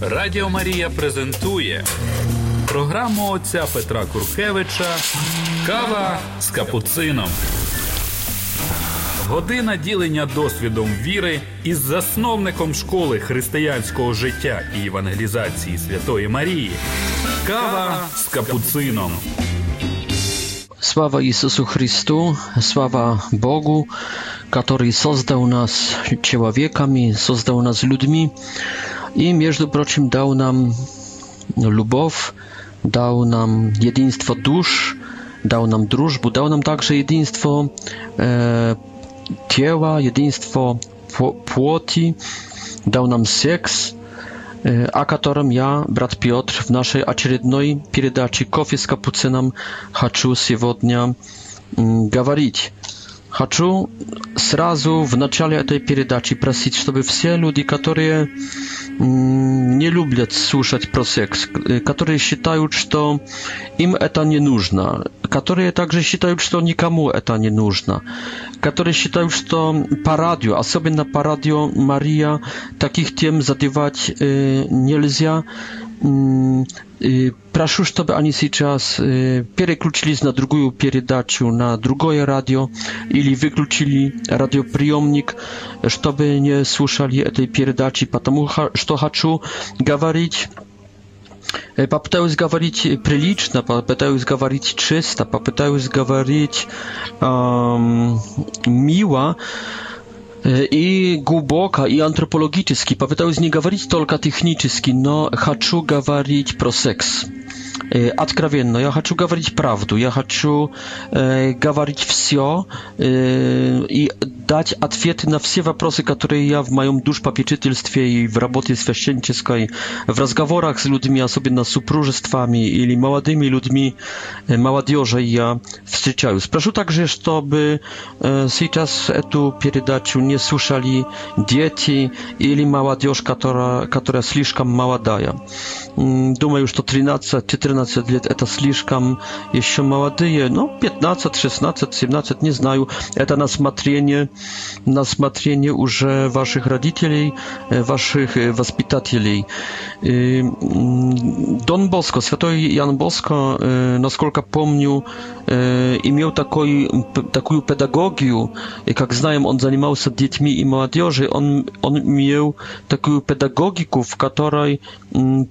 Радіо Марія презентує програму отця Петра Куркевича Кава з капуцином. Година ділення досвідом віри із засновником школи християнського життя і евангелізації Святої Марії. Кава з капуцином. Слава Ісусу Христу, слава Богу, який создав нас чоловіками, создав нас людьми, i między prochim dał nam lubow, dał nam jedinstwo dusz, dał nam drużbu, dał nam także jedinstwo e, ciała, jedinstwo płoti, dał nam seks, e, a którym ja, brat Piotr, w naszej acierydnoj pierdaci kofie z kapucynem haczył się wodnia mm, Хочу сразу в начале этой передачи просить, чтобы все люди, которые не любят слушать про секс, которые считают, что им это не нужно, которые также считают, что никому это не нужно, которые считают, что по радио, особенно по радио Мария, таких тем задевать нельзя, Proszę, żeby oni teraz przekluczyli na drugiej передачу, na drugie radio, ili wykluczyli radioprzyjomnik, żeby nie słyszeli tej передачи, ponieważ chcę mówić. Попытаюсь pryliczna, прилично, попытаюсь говорить чисто, попытаюсь говорить эм, мило i głęboka i antropologiczny. Powiedział z niej no, gawarić tylko techniczny, no chcę gawarić pro seks. Откровенно, я хочу говорить правду, я хочу э, говорить все э, dać odpowiedzi na wszystkie wопросы, które ja w moim duszpapieczytelstwie i w robocie świeżeńczyskiej, w rozmowach z ludźmi, a sobie na supróżestwami, ili młodymi ludźmi, e, młodzieżą ja wstrzyczaju. Proszę także, żeby teraz tu передачу nie słyszali dzieci, ili młodzież, która, która sliszkam mała daje. Mm, Duma już to 13, 14 lat, to sliszkam jeszcze młodyje, no 15, 16, 17, nie znają, to na smatrienie, на осмотрение уже ваших родителей, ваших воспитателей. Дон Боско, святой Ян Боско, насколько помню, имел такой, такую педагогию, и как знаем, он занимался детьми и молодежью, он, он имел такую педагогику, в которой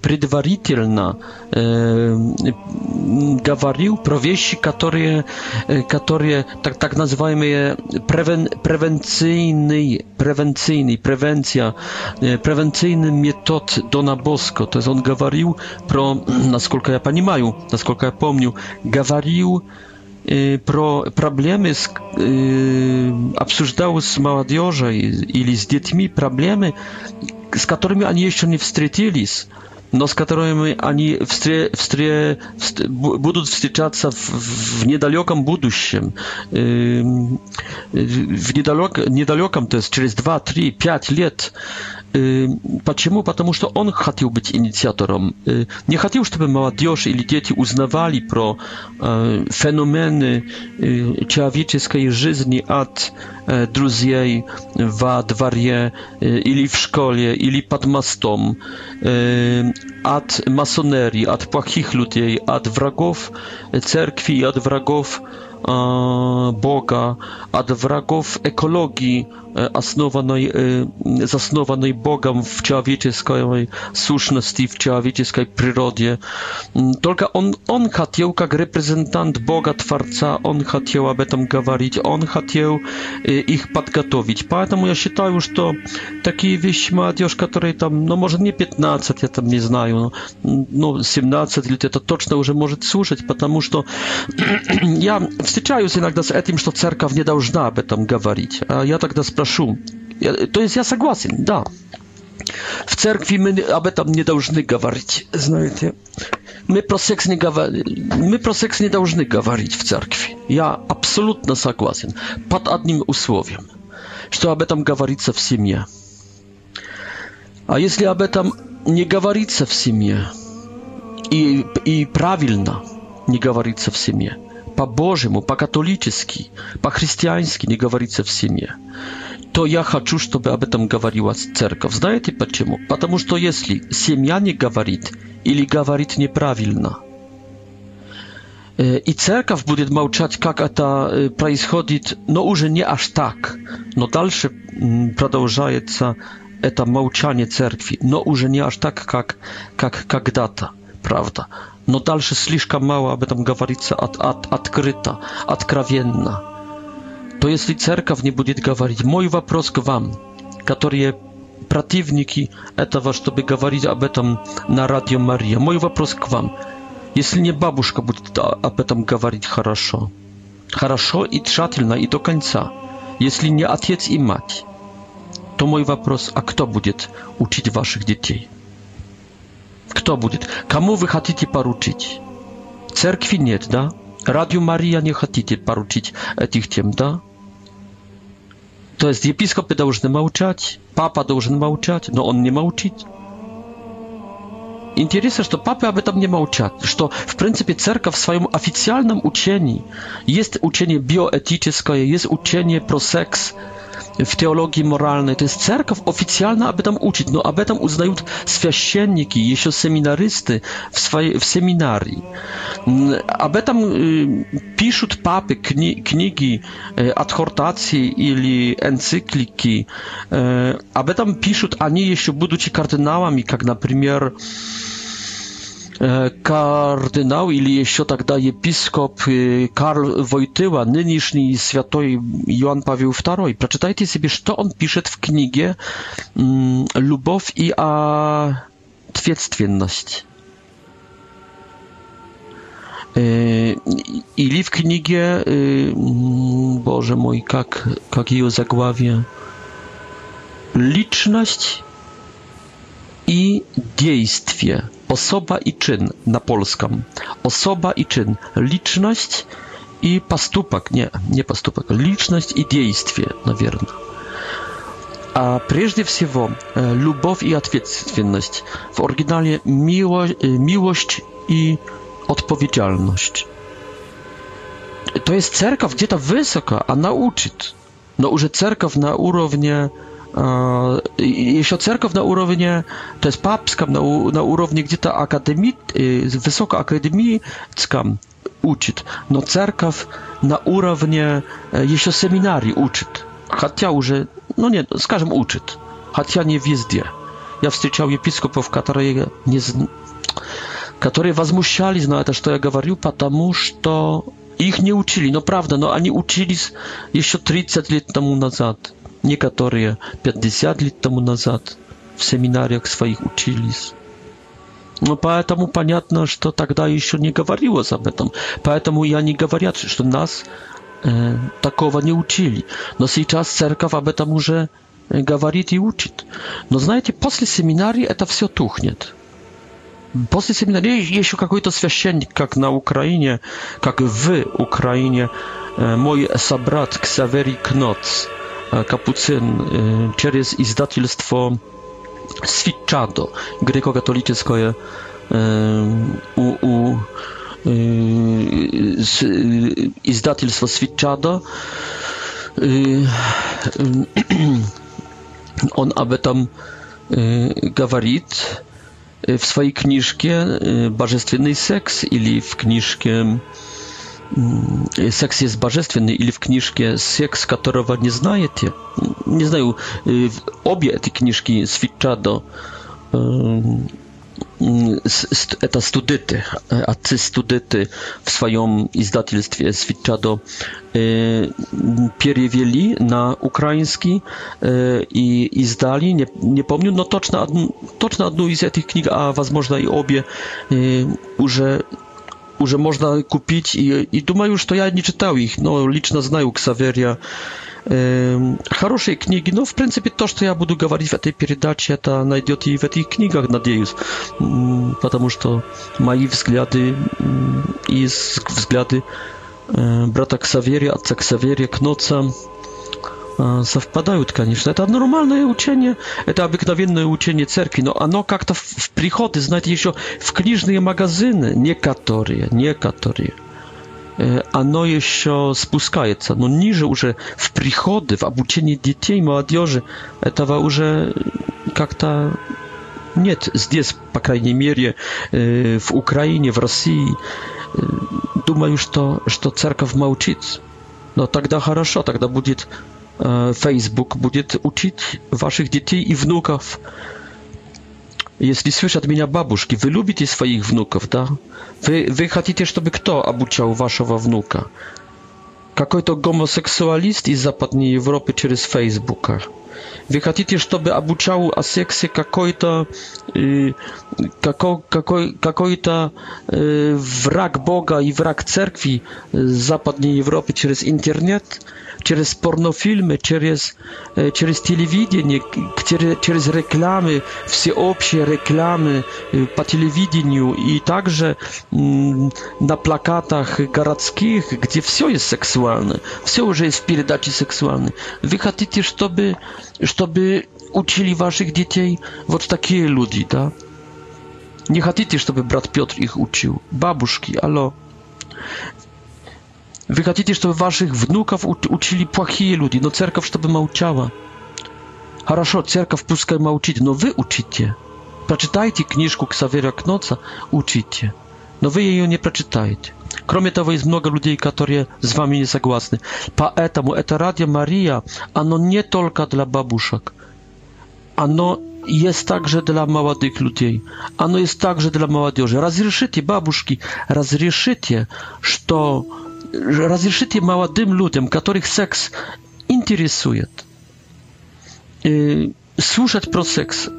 предварительно говорил про вещи, которые, которые так, так называемые превен, превенцийный, превенцийный, превенция, превенцийный метод Дона Боско. То есть он говорил про, насколько я понимаю, насколько я помню, говорил про проблемы с, э, обсуждал с молодежью или с детьми проблемы, с которыми они еще не встретились но с которыми они встре, встре, встре, будут встречаться в, в недалеком будущем. В недалек, недалеком, то есть через 2, 3, 5 лет. Почему? Потому что он хотел быть инициатором. Не хотел, чтобы молодежь или дети узнавали про феномены человеческой жизни от друзей во дворе или в школе, или под мостом, от масонерии, от плохих людей, от врагов церкви, от вragów Boga, od wrogów ekologii, основанной, заснованной Богом в человеческой сущности, в человеческой природе. Только он, он хотел, как репрезентант Бога Творца, он хотел об этом говорить, он хотел их подготовить. Поэтому я считаю, что такие вещи молодежь, которые там, ну, может, не 15, я там не знаю, ну, 17 лет, это точно уже может слушать, потому что я встречаюсь иногда с этим, что церковь не должна об этом говорить. А я тогда спрашиваю, прошу. То есть я согласен, да. В церкви мы об этом не должны говорить, знаете. Мы про секс не, говор... мы про секс не должны говорить в церкви. Я абсолютно согласен. Под одним условием, что об этом говорится в семье. А если об этом не говорится в семье, и, и правильно не говорится в семье, по-божьему, по-католически, по-христиански не говорится в семье, то я хочу, чтобы об этом говорила церковь. Знаете почему? Потому что если семья не говорит или говорит неправильно, и церковь будет молчать, как это происходит, но уже не аж так, но дальше продолжается это молчание церкви, но уже не аж так, как, как когда-то, правда. Но дальше слишком мало об этом говорится от, от, открыто, откровенно то если церковь не будет говорить, мой вопрос к вам, которые противники этого, чтобы говорить об этом на радио Мария, мой вопрос к вам, если не бабушка будет об этом говорить хорошо, хорошо и тщательно и до конца, если не отец и мать, то мой вопрос, а кто будет учить ваших детей? Кто будет? Кому вы хотите поручить? Церкви нет, да? Радио Мария не хотите поручить этих тем, да? То есть епископы должны молчать, папа должен молчать, но он не молчит. Интересно, что папы об этом не молчат, что, в принципе, церковь в своем официальном учении, есть учение биоэтическое, есть учение про секс, w teologii moralnej. To jest cerkow oficjalna, aby tam uczyć, no aby tam uznają świecienniki, jeszcze seminarysty w swojej, w seminarii. Mm, aby tam y, papy kni, knigi, y, adhortacje ili encykliki, y, aby tam piszą, a nie jeśli budą ci kardynałami, jak na przykład E, kardynał ili jeszcze tak daje episkop e, Karl Wojtyła, nyniszny święty Jan Paweł II. Przeczytajcie sobie, co on pisze w knigie mm, Lubow i Ответственность. i li w боже e, mm, Boże mój, jak ее zagławię, Liczność i действие». Osoba i czyn na polską. Osoba i czyn. Liczność i pastupak Nie, nie pastupak Liczność i na pewno A przede wszystkim lubow i odpowiedzialność W oryginalnie miło, e, miłość i odpowiedzialność. To jest cerkaw gdzie-to wysoka a nauczyć. No, że cerkaw na urownie jeśli cerkaw na urownie, to jest papskam, na, na urownie gdzie ta y, wysoka akademicka uczyć, no cerkaw na urownie e, jeszcze seminarii uczyć. Chatia już, no nie, skażem uczyć. chciał nie wiedzieć Ja wstyczał episkopów, które nie z... Które wazmusiali na to, co ja gawariu, patamu, to ich nie uczyli. No prawda, no ani uczyli jeszcze 30 lat temu nazad. Некоторые 50 лет тому назад в семинариях своих учились. Но ну, поэтому понятно, что тогда еще не говорилось об этом. Поэтому я не говорят, что нас э, такого не учили. Но сейчас церковь об этом уже э, говорит и учит. Но знаете, после семинарии это все тухнет. После семинарии еще какой-то священник, как на Украине, как в Украине, э, мой собрат Ксаверий Кноц, kapucyn przez y, izdatelstwo Switchado grekokatolickie y, u u y, izdatelstwo Switchado on aby tam gawarit w swojej książce Bożestwienny seks, czy w książce секс есть божественный или в книжке «Секс, которого не знаете». Не знаю, обе эти книжки Свитчадо это студенты, отцы студенты в своем издательстве Свитчадо перевели на украинский и издали, не, не помню, но точно одну, точно одну из этих книг, а возможно и обе уже artykuł, że można kupić i, и думаю, что я не читал их, но лично знаю Ксаверия. Эм, хорошие книги, но в принципе то, что я буду говорить в этой передаче, это найдет и в этих книгах, надеюсь, потому что мои взгляды и взгляды брата Ксаверия, отца Ксаверия, Кноца, совпадают, конечно. Это нормальное учение, это обыкновенное учение церкви, но оно как-то в приходы, знаете, еще в книжные магазины, некоторые, некоторые, оно еще спускается, но ниже уже в приходы, в обучении детей, молодежи, этого уже как-то нет здесь, по крайней мере, в Украине, в России. Думаю, что, что церковь молчит. Но тогда хорошо, тогда будет E, Facebook będzie uczyć waszych dzieci i wnuków. Jeśli słyszę od mnie babuszki, wy lubicie swoich wnuków, tak? Wy, wy żeby kto abuciał waszego wnuka? Jaki to homoseksualist z zachodniej Europy przez Facebooka? Wy chcecie, żeby abuciał o seksie jakiś to y, kako, to y, wrak Boga i wrak cerkwi z y, zachodniej Europy przez internet? через порнофильмы, через, через телевидение, через рекламы, всеобщие рекламы по телевидению и также на плакатах городских, где все есть сексуально, все уже есть передачи сексуальные. Вы хотите, чтобы, чтобы учили ваших детей вот такие люди, да? Не хотите, чтобы брат Петр их учил? Бабушки, алло. Wy хотите, чтобы ваших внуков учили плохие люди, но церковь, чтобы молчала. Хорошо, церковь пускай молчит, но вы учите. Прочитайте книжку Ксаверия Кноца, учите. Но вы ее не прочитаете. Кроме того, есть много людей, которые с вами не согласны. Поэтому это Радио Мария, оно не только для бабушек. Оно jest także dla młodych ludzi. Ono jest także dla młodzieży. Rozrzeszycie, babuszki, rozrzeszycie, że разрешите молодым людям, которых секс интересует, слушать про секс.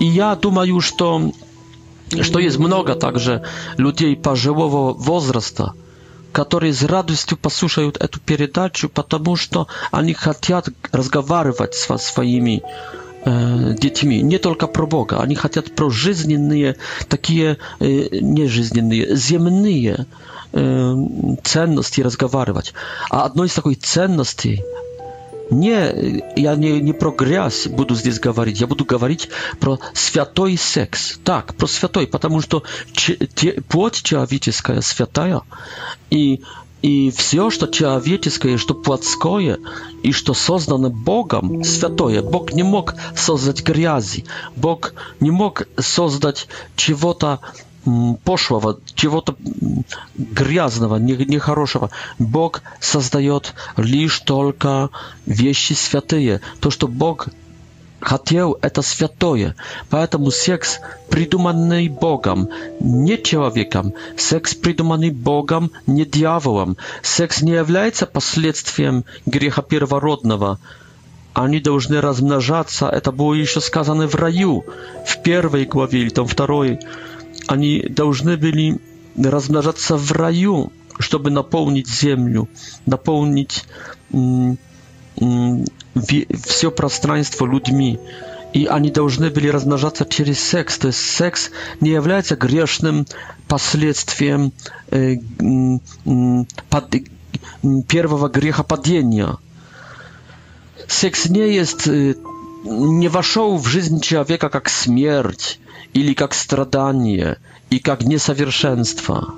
И я думаю, что, что есть много также людей пожилого возраста, которые с радостью послушают эту передачу, потому что они хотят разговаривать со своими детьми, не только про Бога. Они хотят про жизненные, такие не жизненные, земные ценности разговаривать. А одной из такой ценностей не, я не, не про грязь буду здесь говорить, я буду говорить про святой секс. Так, про святой, потому что плоть человеческая святая, и И все, что человеческое, что плотское, и что создано Богом, святое. Бог не мог создать грязи, Бог не мог создать чего-то пошлого, чего-то грязного, нехорошего. Бог создает лишь только вещи святые. То, что Бог хотел, это святое. Поэтому секс, придуманный Богом, не человеком. Секс, придуманный Богом, не дьяволом. Секс не является последствием греха первородного. Они должны размножаться. Это было еще сказано в раю, в первой главе или там второй. Они должны были размножаться в раю, чтобы наполнить землю, наполнить все пространство людьми, и они должны были размножаться через секс. То есть секс не является грешным последствием э, под, э, первого греха падения. Секс не есть, э, не вошел в жизнь человека как смерть или как страдание и как несовершенство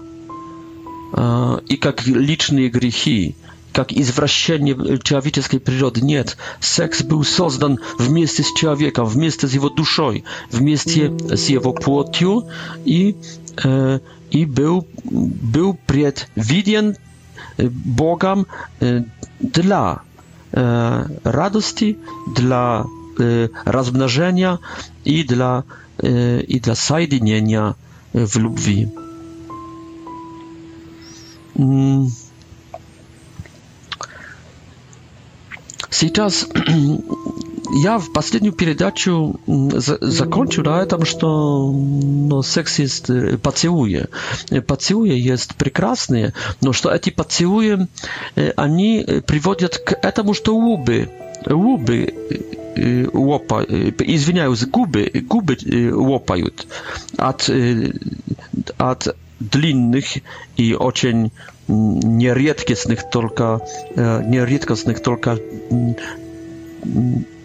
а, и как личные грехи. как извращение человеческой природы. Нет, секс был создан вместе с человеком, вместе с его душой, вместе с его плотью и, э, и был, был предвиден Богом dla e, radości, dla e, rozmnażenia i dla, e, i dla sojedinienia w lubwi. Mm. Сейчас я в последнюю передачу за, закончу на этом, что ну, секс есть поцелуи. Поцелуи есть прекрасные, но что эти поцелуи, они приводят к этому, что лубы, лубы łopaj, извиняюсь, губы, губы łopают от, от длинных и очень нередкостных только, нередкостных только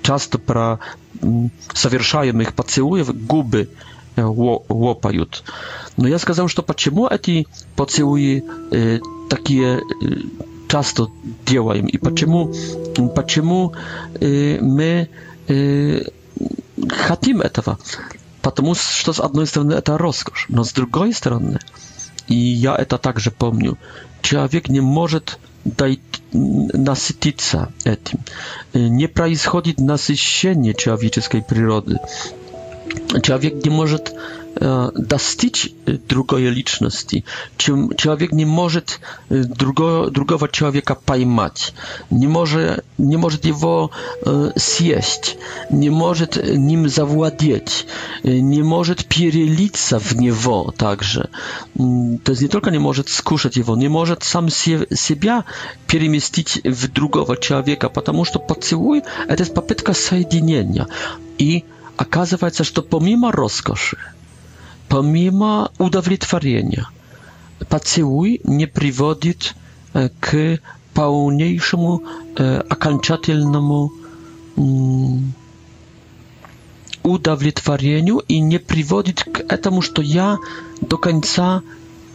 часто про совершаемых поцелуев губы лопают. Но я сказал, что почему эти поцелуи э, такие часто делаем и почему, почему э, мы э, хотим этого. Потому что, с одной стороны, это роскошь, но с другой стороны, и я это также помню, человек не может насытиться этим. Не происходит насыщение человеческой природы. Человек не может достичь другой личности. Чем человек не может другого, другого человека поймать, не может, не может его съесть, не может ним завладеть, не может перелиться в него также. То есть не только не может скушать его, не может сам се, себя переместить в другого человека, потому что поцелуй – это попытка соединения. И оказывается, что помимо роскоши, помимо удовлетворения. Поцелуй не приводит к полнейшему окончательному удовлетворению и не приводит к этому, что я до конца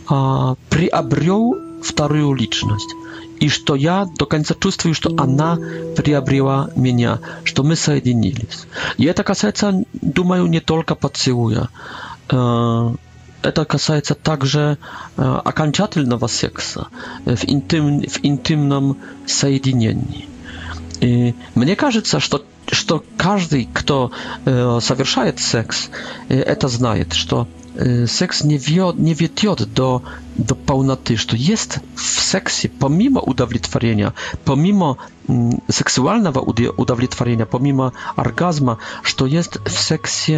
приобрел вторую личность, и что я до конца чувствую, что она приобрела меня, что мы соединились. И это касается, думаю, не только поцелуя. это касается также окончательного секса в, интим, в интимном соединении. И мне кажется, что, что каждый, кто совершает секс, это знает, что Y, seks nie wiodł nie wiod do, do pełnoty, że jest w seksie, pomimo udowlitwarienia, pomimo mm, seksualnego udowlitwarienia, pomimo orgazma, że to jest w seksie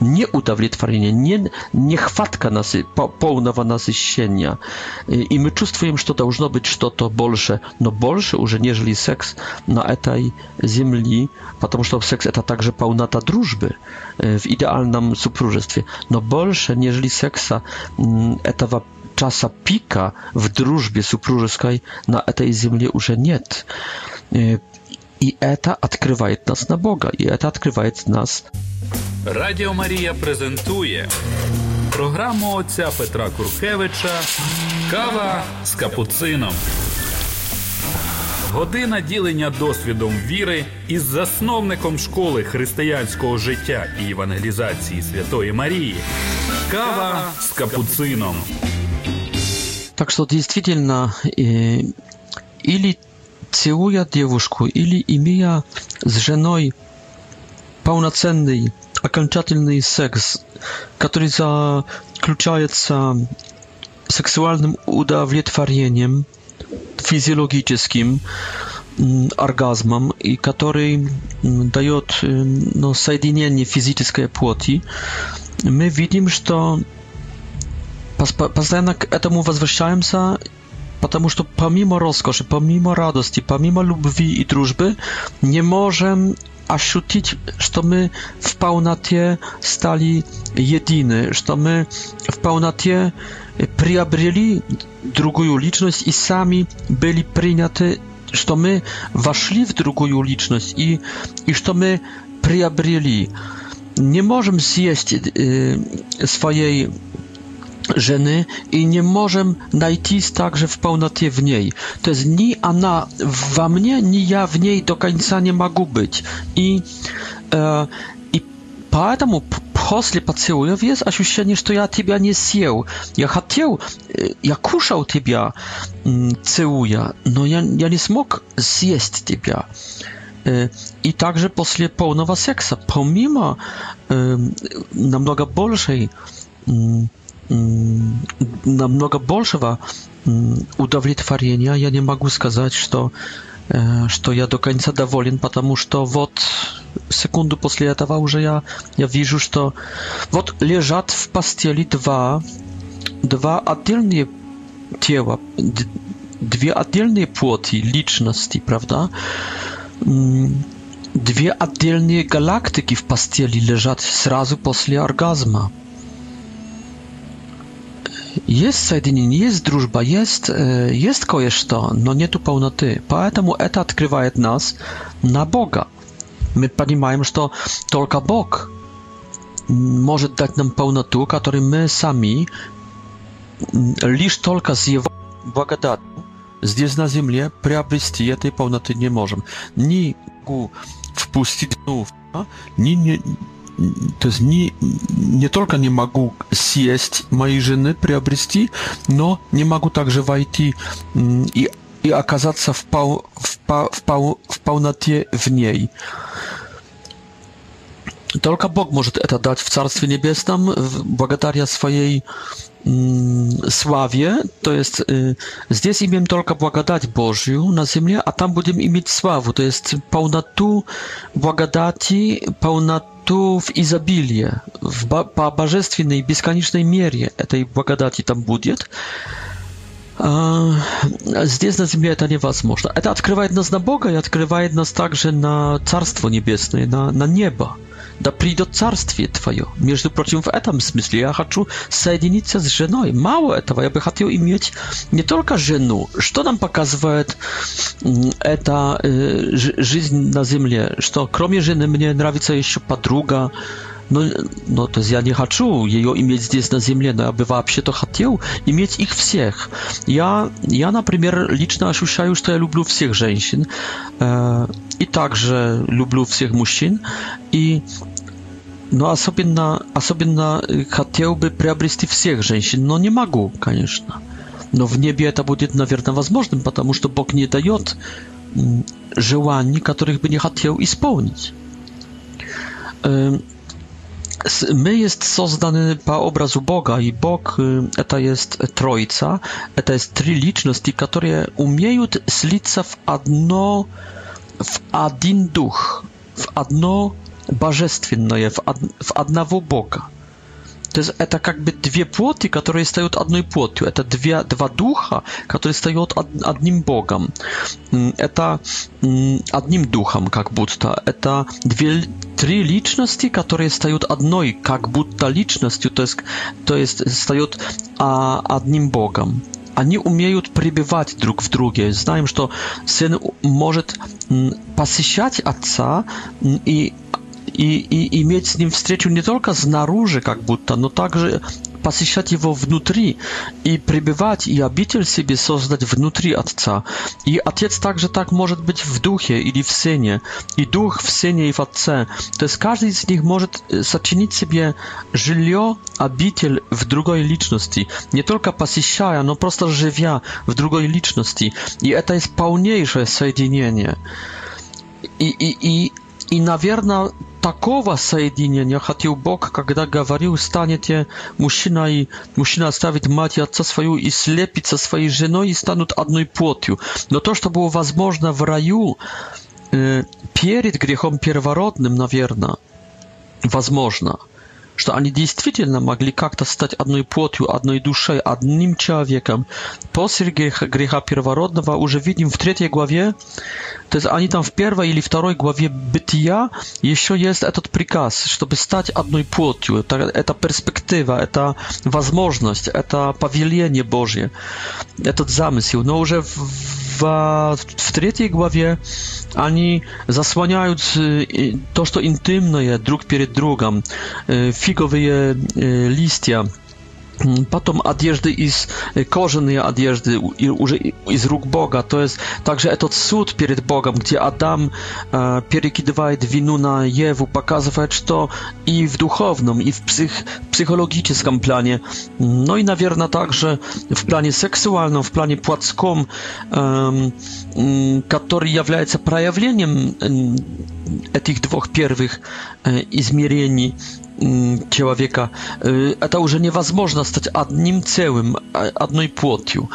nieudowlitwarienie, nie, niechwatka nasy, po, pełnego nasycenia. Y, I my czujemy, że to powinno być to to bolsze, no bolsze już nieżeli seks na tej ziemi, ponieważ seks to także pełnota drużby y, w idealnym supróżestwie, no bolsze lepsze, seksa mm, etawa czasa pika w drużbie supróżyskiej na tej ziemi już nie. Y, I eta odkrywa nas na Boga. I eta odkrywa nas... Radio Maria prezentuje programu ojca Petra Kurkiewicza Kawa z kapucyną. Година ділення досвідом віри із засновником школи християнського життя і евангелізації Святої Марії. Кава з капуцином. Так что действительно, э, или целуя девушку, или имея с женой полноценный окончательный секс, который заключается сексуальным удовлетворением, физиологическим оргазмом, и который дает ну, соединение физической плоти, мы видим, что постоянно к этому возвращаемся, потому что помимо роскоши, помимо радости, помимо любви и дружбы, не можем ощутить, что мы в полноте стали едины, что мы в полноте э, приобрели другую личность и сами были приняты, что мы вошли в другую личность и, и что мы приобрели. Не можем съесть э, своей żeny i nie możemy znaleźć także w pełnoty w niej. To jest ni ona we mnie, ni ja w niej do końca nie mogę być. I, e, i поэтому после поцелуев есть ощущение, что я тебя не съел. Я хотел, я кушал тебя, целуя, но я, я не смог съесть тебя. И также после полного секса, помимо намного большей намного большего удовлетворения, я не могу сказать, что что я до конца доволен, потому что вот секунду после этого уже я, я вижу, что вот лежат в постели два, два отдельные тела, две отдельные плоти, личности, правда? Две отдельные галактики в постели лежат сразу после оргазма. Jest соединение, nie jest drużba, jest e, jest kojesz to, no nie tu pełnoty. Поэтому это открывает нас na Boga. My że to только Bóg może dać nam pełnotu, który my sami mm, lisz tylko z jego błagodatu zdjęć na ziemi przyobrzyści tej pełnoty nie możemy. Ni wpuścić nów, nie nie то есть не, не только не могу съесть моей жены, приобрести, но не могу также войти и, и оказаться в, пол, в, пол, в, пол, в полноте в ней. Только Бог может это дать в Царстве Небесном, благодаря своей Mm, sławie, to jest y, zdjęć imię tylko błagadać Bożiu na ziemię, a tam będziemy imić sławu, to jest pałnatu tu pałnatu w izabilię, w izabilie, w ba bożestwiennej, mierie tej błagadaci tam będzie. Zdjęć na ziemię to nie niemożliwe. To odkrywa nas na Boga i odkrywa nas także na Carstwo Niebieskie, na, na nieba да придет царствие твое. Между прочим, в этом смысле я хочу соединиться с женой. Мало этого, я бы хотел иметь не только жену. Что нам показывает эта э, жизнь на земле? Что кроме жены мне нравится еще подруга, no, no to ja nie хочу ее иметь здесь на земле, но я бы вообще-то хотел иметь их всех. Я, я, например, лично ощущаю, что я люблю всех женщин э, и также люблю всех мужчин. И Ну, особенно, особенно хотел бы приобрести всех женщин, но не могу, конечно. Но в небе это будет, наверное, возможным, потому что Бог не дает желаний, которых бы не хотел исполнить. My jest созданы по образу Бога, и Бог – это есть Троица, это есть три личности, которые умеют слиться в одно, в один дух, в одно божественное в, од... в одного Бога. То есть это как бы две плоти, которые стают одной плотью. Это две, два духа, которые стают од, одним Богом. Это одним духом, как будто. Это две, три личности, которые стают одной, как будто личностью, то есть, то есть стают а, одним Богом. Они умеют пребывать друг в друге. Знаем, что сын может посещать отца и и, и иметь с ним встречу не только снаружи, как будто, но также посещать его внутри и пребывать и обитель себе создать внутри Отца. И Отец также так может быть в Духе или в Сене, и Дух в Сене и в Отце. То есть каждый из них может э, сочинить себе жилье, обитель в другой личности, не только посещая, но просто живя в другой личности. И это есть полнейшее соединение. И, и, и И, наверное, такого соединения хотел Бог, когда говорил, станете мужчина и мужчина оставит мать и отца свою и слепится своей женой и станут одной плотью. Но то, что было возможно в раю, перед грехом первородным, наверное, возможно – что они действительно могли как-то стать одной плотью, одной душой, одним человеком. После греха, греха первородного уже видим в третьей главе, то есть они там в первой или второй главе бытия еще есть этот приказ, чтобы стать одной плотью. Это, это перспектива, это возможность, это повеление Божье, этот замысел. Но уже в w, w trzeciej głowie ani zasłaniając y, to, intymne jest, drug przed drugim, je y, y, listia. Потом одежды из кожаные одежды и уже из рук Бога. То есть также этот суд перед Богом, где Адам э, перекидывает вину на Еву, показывает, что и в духовном, и в псих, психологическом плане, no i, наверное, также в плане сексуальном, в плане плотском, э, который является проявлением этих двух первых э, измерений человека, это уже невозможно стать одним целым, одной плотью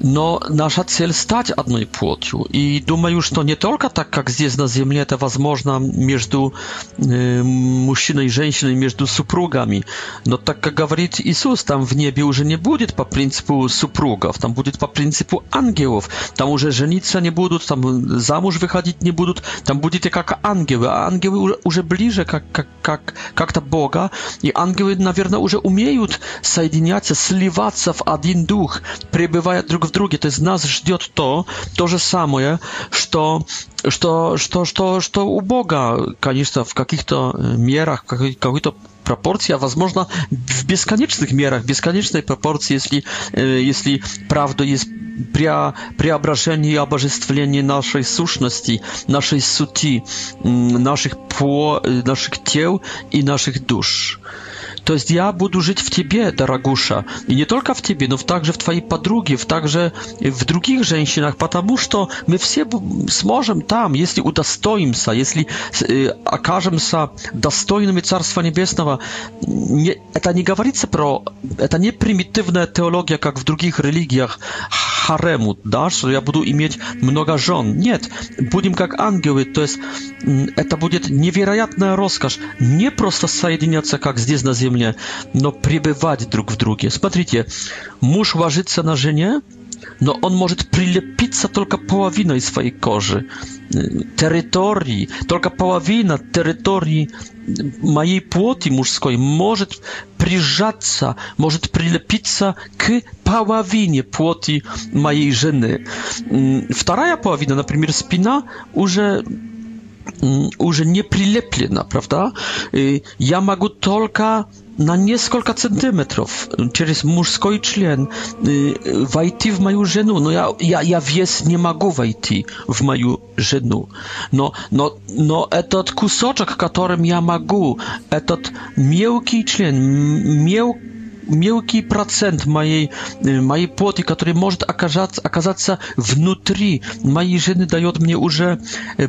но наша цель стать одной плотью. И думаю, что не только так, как здесь на Земле, это возможно между э, мужчиной и женщиной, между супругами, но так, как говорит Иисус, там в небе уже не будет по принципу супругов, там будет по принципу ангелов, там уже жениться не будут, там замуж выходить не будут, там будете как ангелы, а ангелы уже ближе как, как, как, как-то Бога, и ангелы, наверное, уже умеют соединяться, сливаться в один дух, пребывая друг w drugie, to jest nasz, żdiot to, to że samo, że, że, u Boga, oczywiście w jakich to y, mierach, w jakich to proporcja, a można w bieskanicznych mierach, w bieskanicznej proporcji, jeśli, y, jeśli prawda jest preobrażenie i obożystwienie naszej słuszności, naszej suti, mm, naszych, y, naszych ciał i naszych dusz to jest ja będę żyć w Ciebie, Dragusza. I nie tylko w Ciebie, no także w Twojej podrugi, w także w drugich rzęsinach, ponieważ to my wszyscy możemy tam, jeśli udostoimy się, jeśli y, e, się dostojnymi Carstwa Niebieskiego. to nie mówi się pro, to nie prymitywna teologia, jak w drugich religiach, haremu, da, że ja będę mieć mnoga żon. Nie, będziemy jak anioły, to jest, mm, to będzie niewiarygodna rozkaz, nie prosto zjednoczenie, jak zdjęcie na земле, но пребывать друг в друге. Смотрите, муж ложится на жене, но он может прилепиться только половиной своей кожи, территории, только половина территории моей плоти мужской может прижаться, может прилепиться к половине плоти моей жены. Вторая половина, например, спина, уже уже не прилеплена, правда? Я могу только na несколько центиметров через мужской член войти в мою жену. Но я, я, я вес не могу войти в мою жену. Но, но, но этот кусочек, которым я могу, этот мелкий член, мелкий мелкий процент моей, моей плоти, который может оказаться, оказаться внутри моей жены, дает мне уже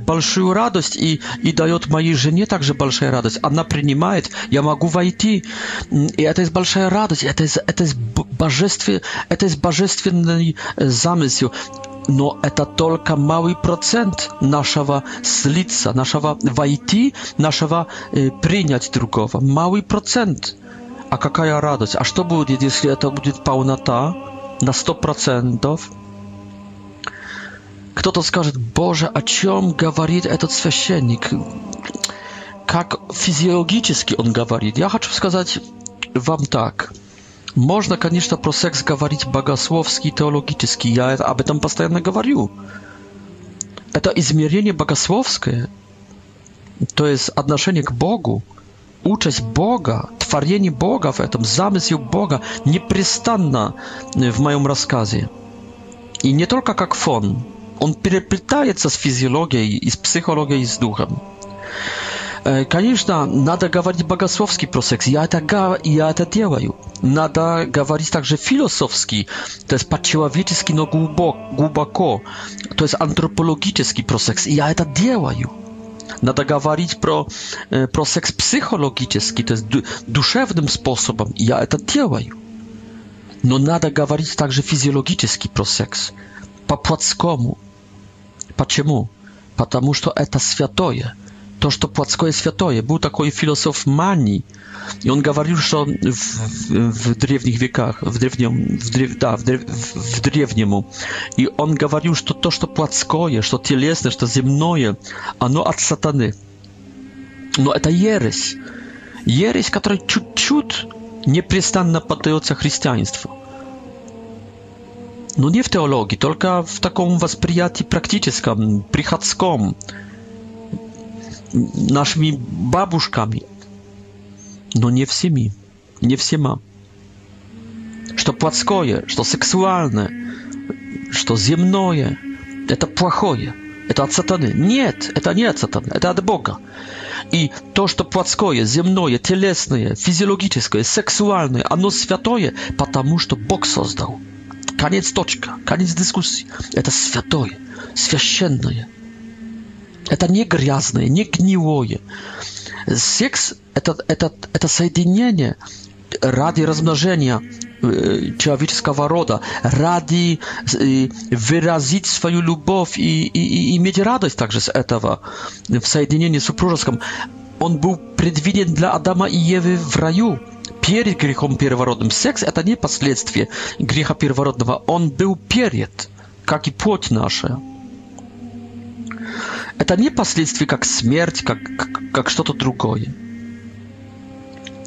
большую радость и, и дает моей жене также большая радость. Она принимает, я могу войти. И это есть большая радость, это есть, это есть, божестве, это есть божественный замысел. но это только малый процент нашего слиться, нашего войти, нашего э, принять другого. Малый процент. А какая радость? А что будет, если это будет полнота на сто процентов? Кто-то скажет, Боже, о чем говорит этот священник? Как физиологически он говорит? Я хочу сказать вам так. Можно, конечно, про секс говорить богословский, теологически. Я об этом постоянно говорю. Это измерение богословское. То есть отношение к Богу участь Бога, творение Бога в этом, замысел Бога непрестанно в моем рассказе. И не только как фон, он переплетается с физиологией, и с психологией, и с духом. Конечно, надо говорить богословски про секс. Я это, я это делаю. Надо говорить также философски, то есть по-человечески, но глубоко, глубоко, то есть антропологически про секс. Я это делаю. Надо говорить про, про секс психологически, то есть душевным способом. Я это делаю. Но надо говорить также физиологически про секс. По плотскому. Почему? Потому что это святое то, что плотское святое. Был такой философ Мани, и он говорил, что в, в древних веках, в древнем, в древ, да, в, древ, в древнему, и он говорил, что то, что плотское, что телесное, что земное, оно от сатаны. Но это ересь. Ересь, которая чуть-чуть непрестанно поддается христианству. Но не в теологии, только в таком восприятии практическом, приходском naszymi бабушками, но не всеми, не всема. Что плотское, что сексуальное, что земное, это плохое, это от сатаны. Нет, это не от сатаны, это от Бога. И то, что плотское, земное, телесное, физиологическое, сексуальное, оно святое, потому что Бог создал. Конец точка, конец дискуссии. Это святое, священное – Это не грязное, не гнилое. Секс это, это, это соединение ради размножения э, человеческого рода, ради э, выразить свою любовь и, и, и иметь радость также с этого в соединении супружеском. Он был предвиден для Адама и Евы в раю перед грехом первородным. Секс – это не последствие греха первородного, он был перед, как и плоть наша. Это не последствия как смерть, как, как, что-то другое.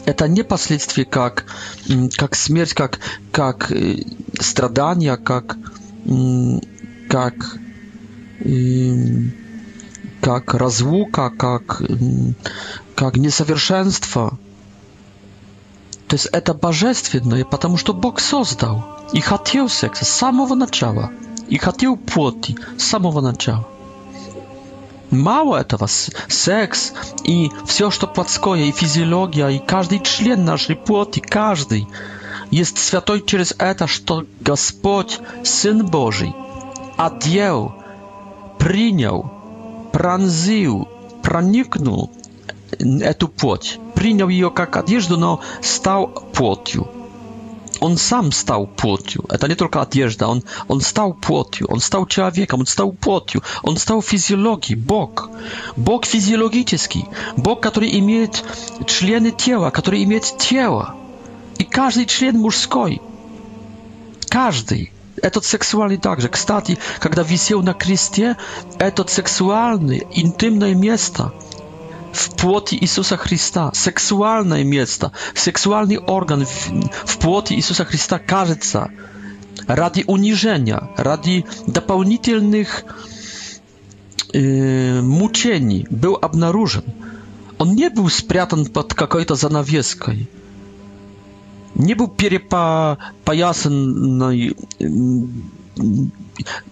Это не последствия как, как смерть, как, как э, страдания, как, как, э, как разлука, как, как несовершенство. То есть это божественное, потому что Бог создал и хотел секса с самого начала, и хотел плоти с самого начала. Мало этого, секс и все, что плотское, и физиология, и каждый член нашей плоти, каждый, есть святой через это, что Господь, Сын Божий, одел, принял, пронзил, проникнул эту плоть, принял ее как одежду, но стал плотью on sam stał płotiu. To nie tylko odjeżdża, on, stał płotiu, on stał człowiekiem, on stał płotiu, on stał fizjologii, Bóg. Bóg fizjologiczny. Bóg, który ma członki ciała, który ma ciała. I każdy człon mężski. Każdy. Этот сексуальный также. Кстати, когда висел на кресте, этот сексуальный, интимное место – w płoti Jezusa Chrysta, seksualne miejsca, seksualny organ w, płoti Jezusa Chrysta, кажется, radi uniżenia, radi dopełnitelnych e, mucieni, był obnaruzen. On nie był spriatan pod jakąś zanawieską. Nie był przypajasen yy,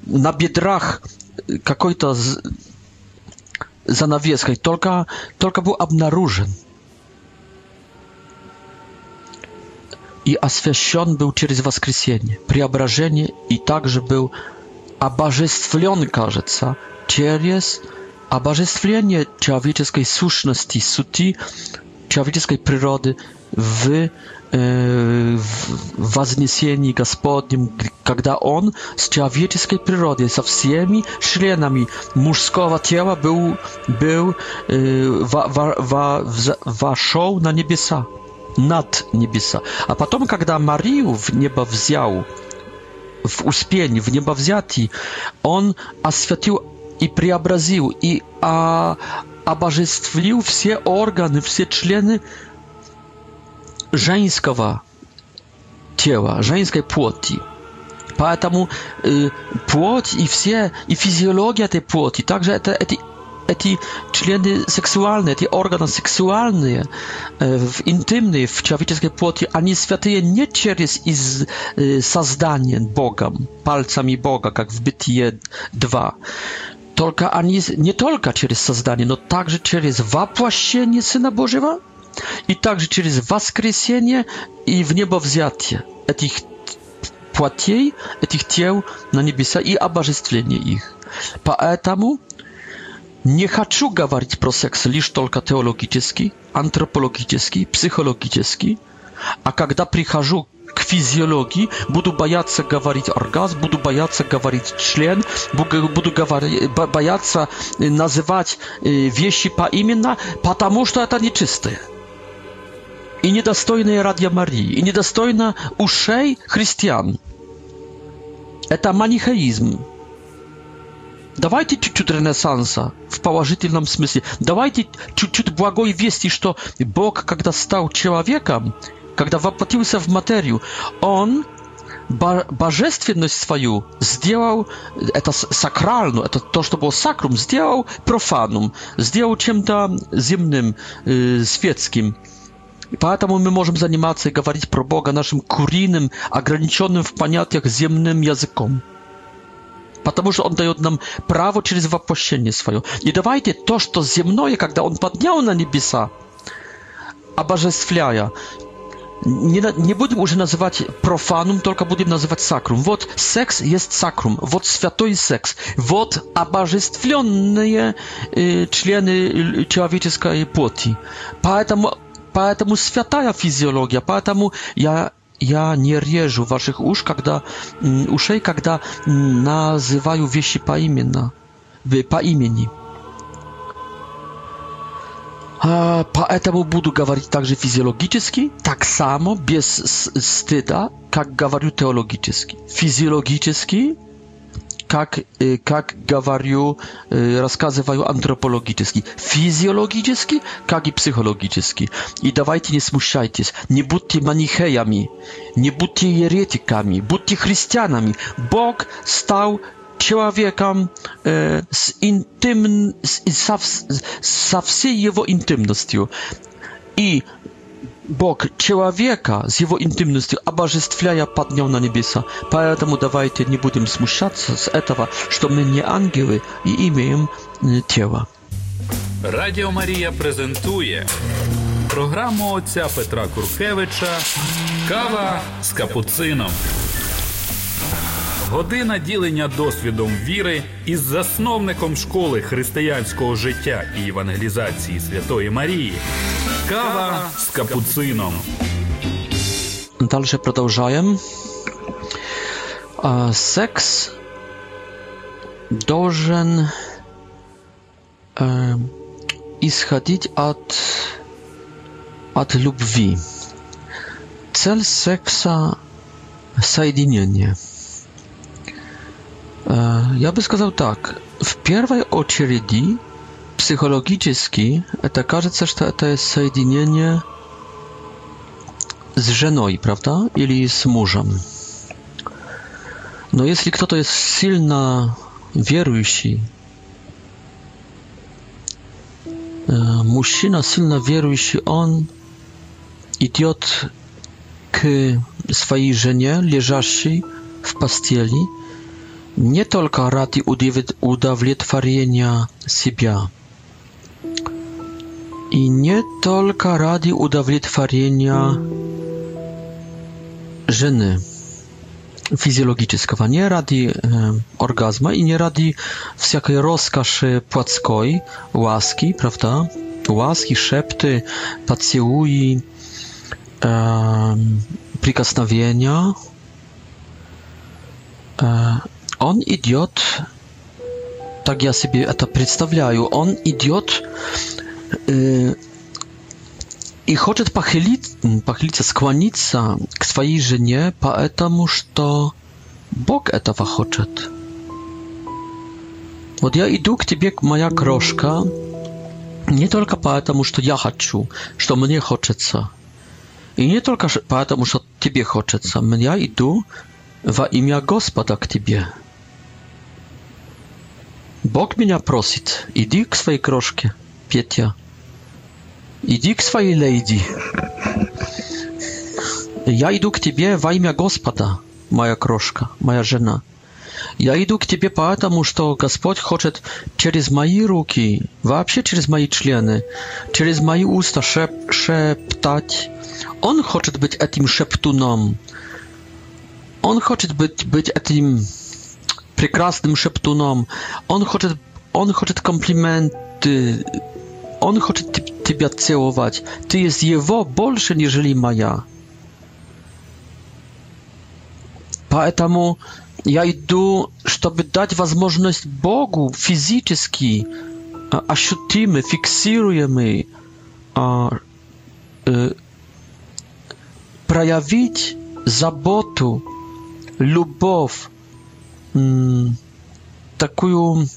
na biedrach jakiejś занавеской, только, только был обнаружен. И освящен был через воскресение, преображение, и также был обожествлен, кажется, через обожествление человеческой сущности, сути человеческой природы в вознесении Господнем, когда он с человеческой природой, со всеми членами мужского тела был, был, э, во, во, во, вошел на небеса, над небеса. А потом, когда Марию в небо взял, в успении, в небо взятии, он осветил и преобразил, и а, обожествлил все органы, все члены женского тела, женской плоти. Поэтому э, плоть и все, и физиология этой плоти, также это, эти, эти члены сексуальные, эти органы сексуальные, э, интимные в человеческой плоти, они святые не через из, э, создание Богом, пальцами Бога, как в Бытие 2, только они не только через создание, но также через воплощение Сына Божьего – i także przez wskrzeszenie i w niebo wzięcie etych płatiej, etych ciał na niebiesa i obożystwienie ich. Поэтому nie chcę mówić pro seks lisz tylko teologiczny, antropologiczny, psychologiczny, a kiedy przychodzę k fizjologii, będę bać się mówić orgazm, będę bać się mówić член, będę bać się nazywać rzeczy po imieniu, ponieważ to jest nieczyste. и недостойные Радья Марии, и недостойно ушей христиан. Это манихеизм. Давайте чуть-чуть ренессанса в положительном смысле. Давайте чуть-чуть благой вести, что Бог, когда стал человеком, когда воплотился в материю, Он божественность свою сделал, это сакральную, это то, что было сакрум, сделал профаном, сделал чем-то земным, э, светским. И поэтому мы можем заниматься и говорить про Бога нашим куриным, ограниченным в понятиях земным языком. Потому что Он дает нам право через воплощение свое. И давайте то, что земное, когда Он поднял на небеса, обожествляя, не, не будем уже называть профанум, только будем называть сакрум. Вот секс есть сакрум, вот святой секс, вот обожествленные э, члены человеческой плоти. Поэтому Поэтому святая физиология, поэтому я я не режу ваших уш, когда, ушей, когда называю вещи по имени. По имени. Поэтому буду говорить также физиологически, так само, без стыда, как говорю теологически. Физиологически как, как говорю, рассказываю антропологически, физиологически, как и психологически. И давайте не смущайтесь, не будьте манихеями, не будьте еретиками, будьте христианами. Бог стал человеком э, с интим, с, со, со всей его интимностью. И Бог человека с его интимностью обожествляя поднял на небеса. Поэтому давайте не будем смущаться с этого, что мы не ангелы и имеем тело. Радіо Марія презентує програму отця Петра Куркевича Кава з капуцином. Година ділення досвідом віри із засновником школи християнського життя і евангелізації Святої Марії. Кава з капуцином. Дальше продолжаем. Секс должен исходить от, от любви. Цель секса – соединение – E, ja bym сказал tak. W pierwszej очереди psychologicznie to każe się, że to jest połączenie z żoną, prawda? Ili z mężem. No jeśli kto to jest silna wierujący. Мужчина e, silny верующий, on идет к swojej жене, лежащей w pastieli nie tylko rati udawlietwarienia siebie. I nie tylko radi udawlietwarienia żeny fizjologicznego, nie radi e, orgazma i nie radi wszakiej rozkaszy płackoj, łaski, prawda? Łaski, szepty, pacjui, e, он идет, так я себе это представляю, он идет э, и хочет похилить, похилиться, склониться к своей жене, потому что Бог этого хочет. Вот я иду к тебе, моя крошка, не только потому, что я хочу, что мне хочется, и не только потому, что тебе хочется, но я иду во имя Господа к тебе. Бог меня просит, иди к своей крошке, Петя. Иди к своей леди. Я иду к тебе во имя Господа, моя крошка, моя жена. Я иду к тебе потому, что Господь хочет через мои руки, вообще через мои члены, через мои уста шеп шептать. Он хочет быть этим шептуном. Он хочет быть, быть этим прекрасным шептуном. Он хочет, он хочет комплименты. On chce Ciebie całować. Ty jest jego больше, niżeli моя. Поэтому я иду, чтобы дать возможность Богу физически ощутимы, фиксируемы, а, проявить заботу, любовь, такую